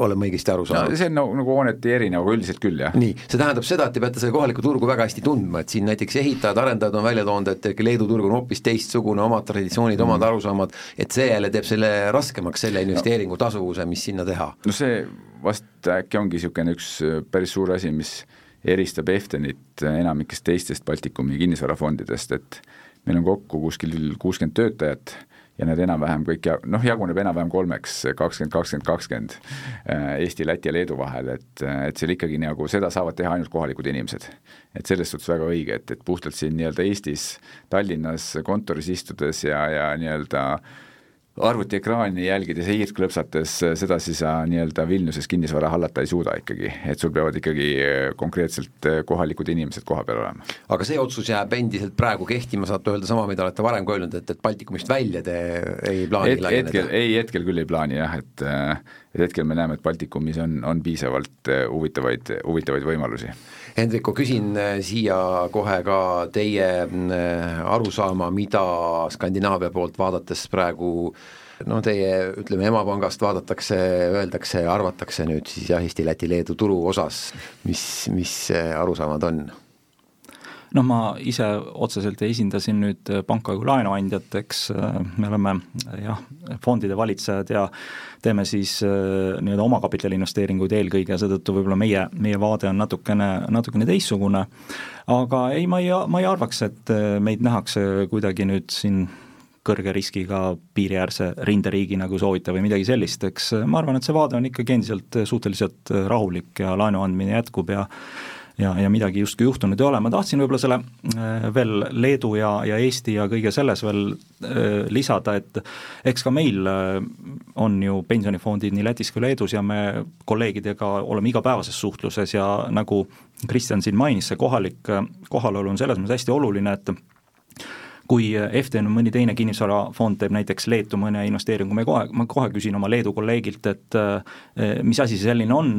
Speaker 2: olen ma õigesti aru saanud
Speaker 3: no,? see on nagu, nagu hooneti erinev, aga üldiselt küll, jah.
Speaker 2: nii, see tähendab seda, et te peate seda kohalikku turgu väga hästi tundma, et siin näiteks ehitajad, arendajad on välja toonud, et Leedu turg on hoopis teistsugune, omad traditsioonid mm., omad arusaamad, et see jälle teeb selle raskemaks, selle investeeringu tasuvuse, mis sinna teha.
Speaker 3: no see vast äkki ongi niisugune üks päris suur asi, mis eristab Eftenit enamikest teistest Baltikumi kinnisvarafondidest, et meil on kokku kuskil kuuskümmend töötajat ja need enam-vähem kõik ja noh, jaguneb enam-vähem kolmeks, kakskümmend, kakskümmend, kakskümmend äh, Eesti, Läti ja Leedu vahel, et, et seal ikkagi nagu seda saavad teha ainult kohalikud inimesed. et selles suhtes väga õige, et, et puhtalt siin nii-öelda Eestis, Tallinnas kontoris istudes ja, ja nii-öelda äh, arvutiekraani jälgides ja hiirt klõpsates, sedasi sa nii-öelda Vilniuses kinnisvara hallata ei suuda ikkagi, et sul peavad ikkagi eh, konkreetselt eh, kohalikud inimesed koha peal olema.
Speaker 2: aga see otsus jääb endiselt praegu kehtima, saate öelda sama, mida olete varem ka öelnud, et, et Baltikumist välja te ei plaani
Speaker 3: Et, laieneda? ei, hetkel küll ei plaani jah, et et hetkel me näeme, et Baltikumis on, on piisavalt eh, huvitavaid, huvitavaid võimalusi
Speaker 2: Hendriko, küsin äh, siia kohe ka teie äh, arusaama, mida Skandinaavia poolt vaadates praegu no teie, ütleme, emapangast vaadatakse, öeldakse, arvatakse nüüd siis jah, Eesti, Läti, Leedu turu osas, mis, mis arusaamad on?
Speaker 4: Noh, ma ise otseselt ei esinda siin nüüd panka kui laenuandjat, eks me oleme jah, fondide valitsejad ja teeme siis äh, nii-öelda omakapitali investeeringuid eelkõige ja seetõttu võib-olla meie, meie vaade on natukene, natukene teistsugune, aga ei, ma ei, ma ei arvaks, et äh, meid nähakse kuidagi nüüd siin kõrge riskiga piiriäärse rinderiigina, kui soovite, või midagi sellist, eks. Ma arvan, et see vaade on ikkagi endiselt suhteliselt rahulik ja laenu andmine jätkub ja ja, ja midagi justkui juhtunud ei ole, ma tahtsin võib-olla selle äh, veel Leedu ja, ja Eesti ja kõige selles veel äh, lisada, et eks ka meil äh, on ju pensionifondid nii Lätis kui Leedus ja me kolleegidega oleme igapäevases suhtluses ja nagu Kristjan siin mainis, see kohalik kohalolu on selles mõttes hästi oluline, et kui FTN või mõni teine kinnisvarafond teeb näiteks Leetu mõne investeeringu, me kohe, ma kohe küsin oma Leedu kolleegilt, et eh, mis asi see selline on,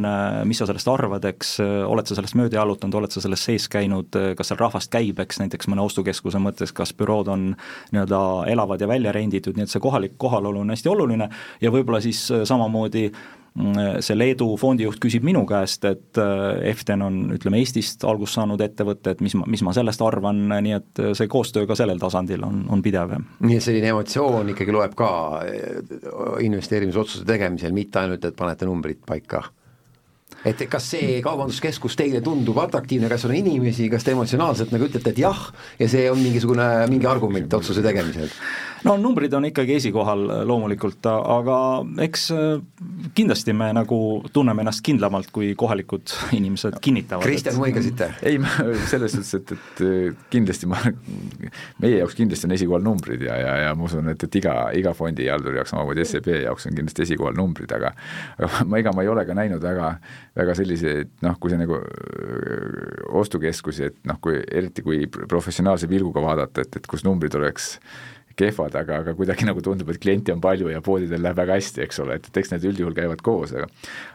Speaker 4: mis sa sellest arvad, eks, oled sa sellest mööda jalutanud, oled sa selles sees käinud, kas seal rahvast käib, eks näiteks mõne ostukeskuse mõttes, kas bürood on nii-öelda elavad ja välja renditud, nii et see kohalik kohalolu on hästi oluline ja võib-olla siis samamoodi see Leedu fondijuht küsib minu käest, et äh, Eften on, ütleme, Eestist algust saanud ettevõte, et mis ma, mis ma sellest arvan, nii et äh, see koostöö ka sellel tasandil on, on pidev.
Speaker 2: nii et selline emotsioon ikkagi loeb ka äh, investeerimisotsuse tegemisel, mitte ainult, et panete numbrid paika? et kas see kaubanduskeskus teile tundub atraktiivne, kas on inimesi, kas te emotsionaalselt nagu ütlete, et jah, ja see on mingisugune, mingi argument otsuse tegemisel?
Speaker 4: No numbrid on ikkagi esikohal loomulikult, aga eks äh, kindlasti me nagu tunneme ennast kindlamalt, kui kohalikud inimesed kinnitavad.
Speaker 2: Kristjan, muigasite?
Speaker 3: ei, selles suhtes, et, et kindlasti ma, meie jaoks kindlasti on esikohal numbrid ja, ja, ja ma usun, et, et iga, iga fondihalduri jaoks, samamoodi SEB jaoks on kindlasti esikohal numbrid, aga aga ma, ega ma ei ole ka näinud väga, väga selliseid noh, kui see nagu ostukeskusi, et noh, kui eriti kui professionaalse pilguga vaadata, et, et kus numbrid oleks kehvad, aga, aga kuidagi nagu tundub, et kliente on palju ja poodidel läheb väga hästi, eks ole, et, et eks need üldjuhul käivad koos, aga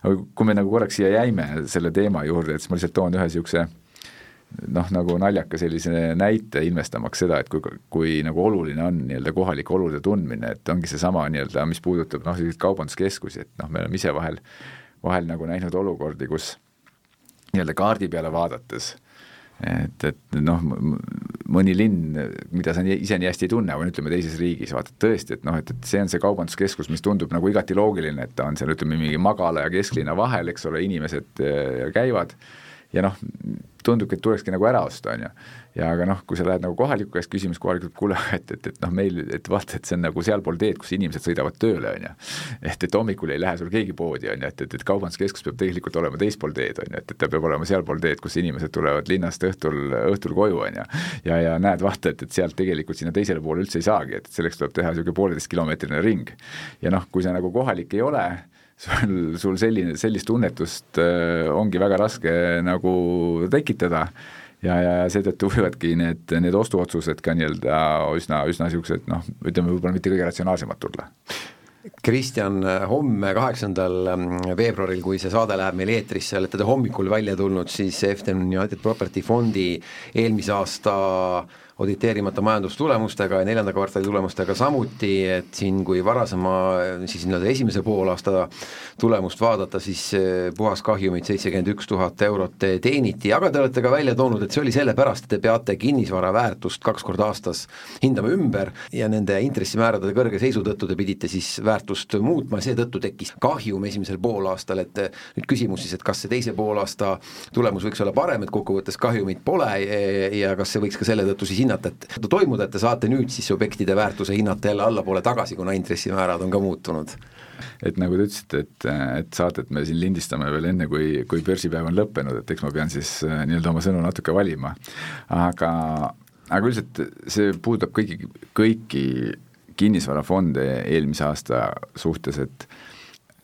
Speaker 3: aga kui me nagu korraks siia jäime selle teema juurde, et siis ma lihtsalt toon ühe niisuguse noh, nagu naljaka sellise näite ilmestamaks seda, et kui, kui nagu oluline on nii-öelda kohalike olude tundmine, et ongi seesama nii-öelda, mis puudutab noh, selliseid kaubanduskeskusi, et noh, me oleme ise vahel, vahel nagu näinud olukordi, kus nii-öelda kaardi peale vaadates et, et noh, mõni linn, mida sa ise nii hästi ei tunne, või ütleme teises riigis, vaata tõesti, et noh, et, et see on see kaubanduskeskus, mis tundub nagu igati loogiline, et ta on seal ütleme, mingi magala ja kesklinna vahel, eks ole, inimesed äh, käivad ja noh, tundubki, et tulekski nagu ära osta, on ju. ja aga noh, kui sa lähed nagu kohaliku käest küsima, siis kohalik ütleb, kuule, et, et, et noh, meil, et vaata, et see on nagu sealpool teed, kus inimesed sõidavad tööle, on ju. et, et hommikul ei lähe sul keegi poodi, on ju, et, et, et kaubanduskeskus peab tegelikult olema teispool teed, on ju, et, et ta peab olema sealpool teed, kus inimesed tulevad linnast õhtul, õhtul koju, on ju. ja, ja näed, vaata, et, et sealt tegelikult sinna teisele poole üldse ei saagi, et selleks tuleb teha niisugune pooleteistkilomeetrine ring. ja noh, kui sa nagu kohalik ei ole, sul, sul selline, sellist tunnetust äh, ongi väga raske nagu tekitada ja, ja seetõttu võivadki need, need ostuotsused ka nii-öelda üsna, üsna niisugused noh, ütleme võib-olla mitte kõige ratsionaalsemad tulla.
Speaker 2: Kristjan, homme, kaheksandal mm, veebruaril, kui see saade läheb meil eetrisse, olete te hommikul välja tulnud siis Eften United Property Fondi eelmise aasta auditeerimata majandustulemustega ja neljanda kvartali tulemustega samuti, et siin kui varasema siis nii-öelda esimese poolaasta tulemust vaadata, siis puhaskahjumit seitsekümmend üks tuhat eurot teeniti, aga te olete ka välja toonud, et see oli sellepärast, et te peate kinnisvara väärtust kaks korda aastas hindama ümber ja nende intressimäärade kõrge seisu tõttu te pidite siis väärtust muutma ja seetõttu tekkis kahjum esimesel poolaastal, et nüüd küsimus siis, et kas see teise poolaasta tulemus võiks olla parem, et kokkuvõttes kahjumit pole ja kas see võiks ka selle tõttu siis hinnata, et toimuda, et te saate nüüd siis objektide väärtuse hinnata jälle allapoole tagasi, kuna intressimäärad on ka muutunud?
Speaker 3: et nagu te ütlesite, et, et saadet me siin lindistame veel enne, kui, kui börsipäev on lõppenud, et eks ma pean siis äh, nii-öelda oma sõnu natuke valima. aga, aga üldiselt see puudutab kõiki, kõiki kinnisvarafonde eelmise aasta suhtes, et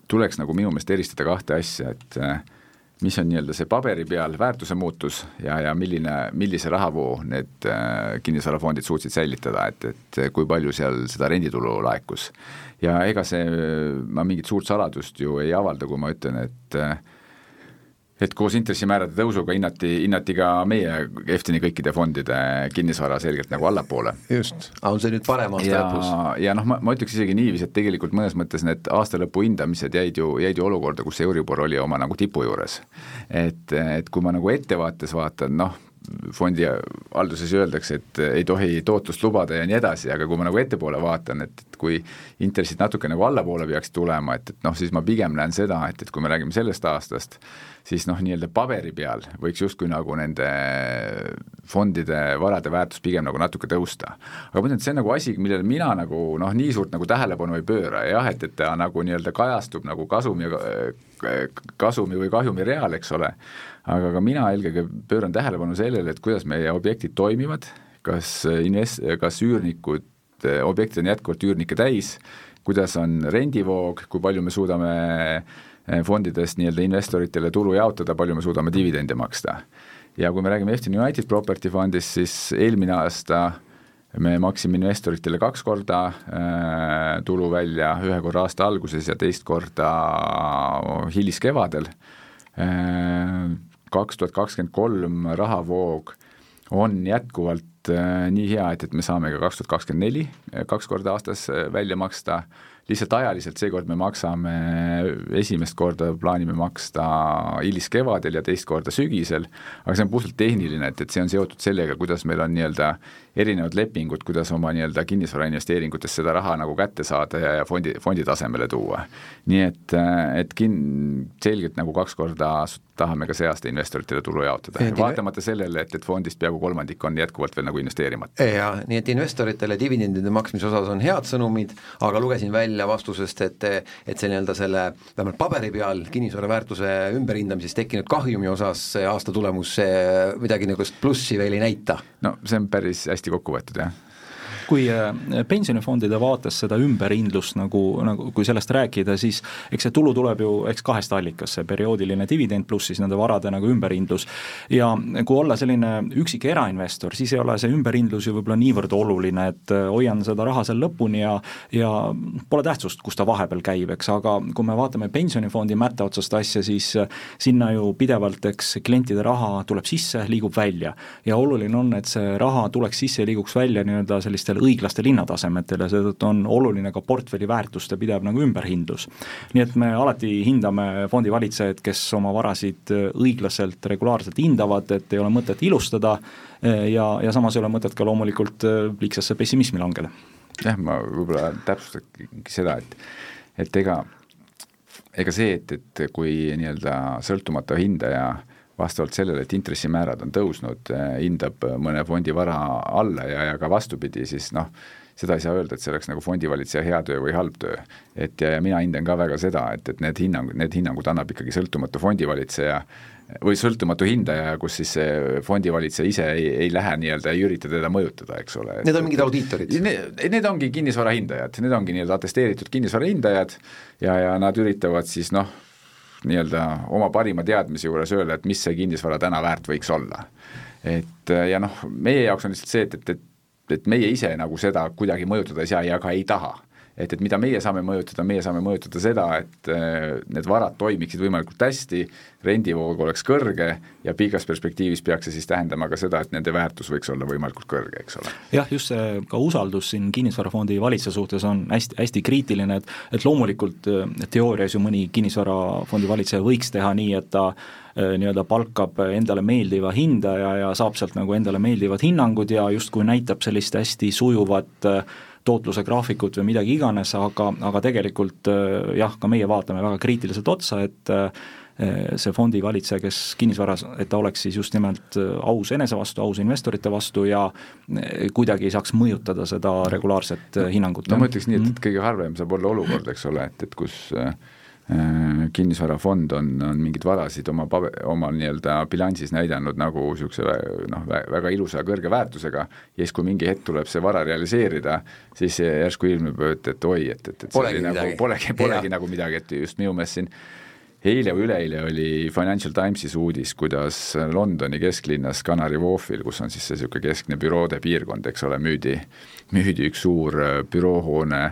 Speaker 3: tuleks nagu minu meelest eristada kahte asja, et äh, mis on nii-öelda see paberi peal väärtuse muutus ja, ja milline, millise rahavoo need äh, kinnisvarafondid suutsid säilitada, et, et kui palju seal seda renditulu laekus. ja ega see, ma mingit suurt saladust ju ei avalda, kui ma ütlen, et äh, et koos intressimäärade tõusuga hinnati, hinnati ka meie Eftini kõikide fondide kinnisvara selgelt nagu allapoole.
Speaker 2: just, aga on see nüüd parem aasta lõpus?
Speaker 3: ja noh, ma, ma ütleks isegi niiviisi, et tegelikult mõnes mõttes need aastalõpu hindamised jäid ju, jäid ju olukorda, kus Euribor oli oma nagu tipu juures. et, et kui ma nagu ettevaates vaatan, noh, fondi halduses öeldakse, et ei tohi tootlust lubada ja nii edasi, aga kui ma nagu ettepoole vaatan, et, et kui intressid natuke nagu allapoole peaks tulema, et, et noh, siis ma pigem näen seda, et, et kui me räägime sellest aastast, siis noh, nii-öelda paberi peal võiks justkui nagu nende fondide varade väärtus pigem nagu natuke tõusta. aga ma ütlen, et see on nagu asi, millele mina nagu noh, nii suurt nagu tähelepanu ei pööra ja jah, et, et ta nagu nii-öelda kajastub nagu kasumi, kasumi või kahjumi real, eks ole, aga ka mina eelkõige pööran tähelepanu sellele, et kuidas meie objektid toimivad, kas invest-, kas üürnikud, objektid on jätkuvalt üürnikke täis, kuidas on rendivoog, kui palju me suudame Eh, fondidest nii-öelda investoritele tulu jaotada, palju me suudame dividende maksta. ja kui me räägime Efton United Property Fundist, siis eelmine aasta me maksime investoritele kaks korda äh, tulu välja, ühe korra aasta alguses ja teist korda hiliskevadel äh,. Kaks tuhat kakskümmend kolm rahavoog on jätkuvalt äh, nii hea, et, et me saame ka kaks tuhat kakskümmend neli kaks korda aastas välja maksta äh, lihtsalt ajaliselt seekord me maksame, esimest korda plaanime maksta hiliskevadel ja teist korda sügisel, aga see on puhtalt tehniline, et, et see on seotud sellega, kuidas meil on nii-öelda erinevad lepingud, kuidas oma nii-öelda kinnisvarainvesteeringutes seda raha nagu kätte saada ja, ja fondi, fondi tasemele tuua. nii et, et kin-, selgelt nagu kaks korda tahame ka see aasta investoritele tulu jaotada, vaatamata sellele, et, et fondist peaaegu kolmandik on jätkuvalt veel nagu investeerimata.
Speaker 2: jaa, nii et investoritele dividendide maksmise osas on head sõnumid, aga lugesin välja vastusest, et et see nii-öelda selle vähemalt paberi peal kinnisvara väärtuse ümberhindamises tekkinud kahjumi osas see aasta tulemus midagi niisugust plussi veel ei näita?
Speaker 3: no see on päris hästi kokku võetud, jah
Speaker 4: kui äh, pensionifondide vaates seda ümberhindlust nagu, nagu kui sellest rääkida, siis eks see tulu tuleb ju eks kahest allikast, see perioodiline dividend pluss siis nende varade nagu ümberhindlus. ja kui olla selline üksik erainvestor, siis ei ole see ümberhindlus ju võib-olla niivõrd oluline, et äh, hoian seda raha seal lõpuni ja ja pole tähtsust, kus ta vahepeal käib, eks, aga kui me vaatame pensionifondi mätta otsast asja, siis äh, sinna ju pidevalt, eks klientide raha tuleb sisse, liigub välja. ja oluline on, et see raha tuleks sisse ja liiguks välja nii-öelda sellistel sellistel õiglastel hinnatasemetel ja seetõttu on oluline ka portfelli väärtuste pidev nagu ümberhindlus. nii et me alati hindame fondivalitsejaid, kes oma varasid õiglaselt, regulaarselt hindavad, et ei ole mõtet ilustada ja, ja samas ei ole mõtet ka loomulikult liigsesse pessimismi langeda.
Speaker 3: jah, ma võib-olla täpsustaks seda, et, et ega ega see, et, et kui nii-öelda sõltumatu hindaja vastavalt sellele, et intressimäärad on tõusnud, eh, hindab mõne fondi vara alla ja, ja ka vastupidi, siis noh, seda ei saa öelda, et see oleks nagu fondivalitseja hea töö või halb töö. et ja, ja mina hindan ka väga seda, et, et need hinnangud, need hinnangud annab ikkagi sõltumatu fondivalitseja või sõltumatu hindaja, kus siis see fondivalitseja ise ei, ei lähe nii-öelda, ei ürita teda mõjutada, eks ole.
Speaker 2: Need on mingid audiitorid?
Speaker 3: Need, need ongi kinnisvara hindajad, need ongi nii-öelda atesteeritud kinnisvara hindajad ja, ja nad üritavad siis noh, nii-öelda oma parima teadmise juures öelda, et mis see kinnisvara täna väärt võiks olla. et ja noh, meie jaoks on lihtsalt see, et, et, et et meie ise nagu seda kuidagi mõjutada ei saa ja ka ei taha. Et, et mida meie saame mõjutada, meie saame mõjutada seda, et äh, need varad toimiksid võimalikult hästi, rendivoog oleks kõrge ja pikas perspektiivis peaks see siis tähendama ka seda, et nende väärtus võiks olla võimalikult kõrge, eks ole.
Speaker 4: jah, just see ka usaldus siin kinnisvarafondi valitseja suhtes on hästi, hästi kriitiline, et et loomulikult äh, teoorias ju mõni kinnisvarafondi valitseja võiks teha nii, et ta äh, nii-öelda palkab endale meeldiva hindaja ja saab sealt nagu endale meeldivad hinnangud ja justkui näitab sellist hästi sujuvat tootluse graafikut või midagi iganes, aga, aga tegelikult jah, ka meie vaatame väga kriitiliselt otsa, et Eh, see fondi valitseja, kes kinnisvaras, et ta oleks siis just nimelt eh, aus enese vastu, aus investorite vastu ja kuidagi ei saaks mõjutada seda regulaarset hinnangut.
Speaker 3: no ma ütleks nii, et, et mhm. kõige harvem saab olla olukord, eks ole, et, et kus äh, kinnisvarafond on, on mingeid varasid oma pabe-, oma nii-öelda bilansis näidanud nagu niisuguse noh, väga ilusa kõrge väärtusega. Ja siis, kui mingi hetk tuleb see vara realiseerida, siis järsku ilmneb, et, et oi, et, et, et
Speaker 2: polegi
Speaker 3: nagu, polegi, polegi nagu midagi, et just minu meelest siin eile või üleeile oli Financial Timesis uudis, kuidas Londoni kesklinnas Canary Wharfil, kus on siis see niisugune keskne büroode piirkond, eks ole, müüdi, müüdi üks suur äh, büroohoone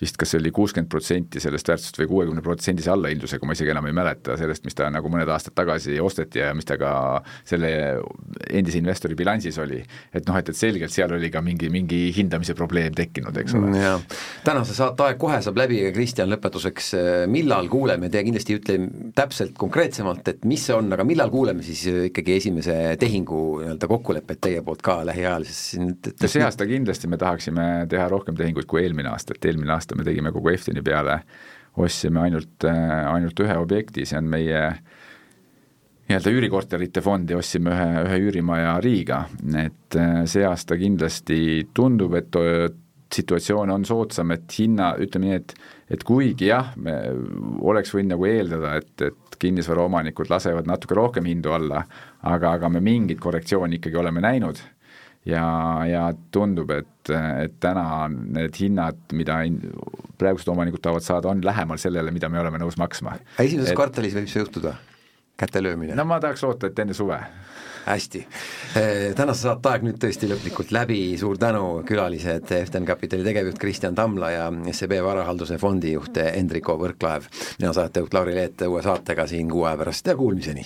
Speaker 3: vist kas oli kuuskümmend protsenti sellest väärtusest või kuuekümne protsendise allahindlusega, ma isegi enam ei mäleta sellest, mis ta nagu mõned aastad tagasi osteti ja mis ta ka selle endise investori bilansis oli. et noh, et, et selgelt seal oli ka mingi, mingi hindamise probleem tekkinud, eks ole.
Speaker 2: Mm, tänase saate aeg kohe saab läbi ja Kristjan, lõpetuseks, millal kuuleme, te kindlasti ei ütle täpselt konkreetsemalt, et mis see on, aga millal kuuleme siis ikkagi esimese tehingu nii-öelda kokkulepet teie poolt ka lähiajal,
Speaker 3: sest see aasta kindlasti me tahaksime teha rohkem tehinguid kui eelmine aasta, et eelmine aasta aasta me tegime kogu Eftini peale, ostsime ainult, äh, ainult ühe objekti, see on meie nii-öelda üürikorterite fondi, ostsime ühe, ühe üürimaja Riiga, et äh, see aasta kindlasti tundub, et äh, situatsioon on soodsam, et hinna, ütleme nii, et et kuigi jah, me oleks võinud nagu eeldada, et, et kinnisvaraomanikud lasevad natuke rohkem hindu alla, aga, aga me mingit korrektsiooni ikkagi oleme näinud ja, ja tundub, et, et täna need hinnad, mida praegused omanikud tahavad saada, on lähemal sellele, mida me oleme nõus maksma.
Speaker 2: esimeses et, kvartalis võib see juhtuda? käte löömine?
Speaker 3: no ma tahaks loota, et enne suve
Speaker 2: hästi, eh, tänase saate aeg nüüd tõesti lõplikult läbi, suur tänu, külalised, Eften Kapitali tegevjuht Kristjan Tamla ja SEB Varahalduse fondijuht Hendriko Võrklaev. mina saatejuht Lauri Leet uue saatega siin kuu aja pärast ja kuulmiseni!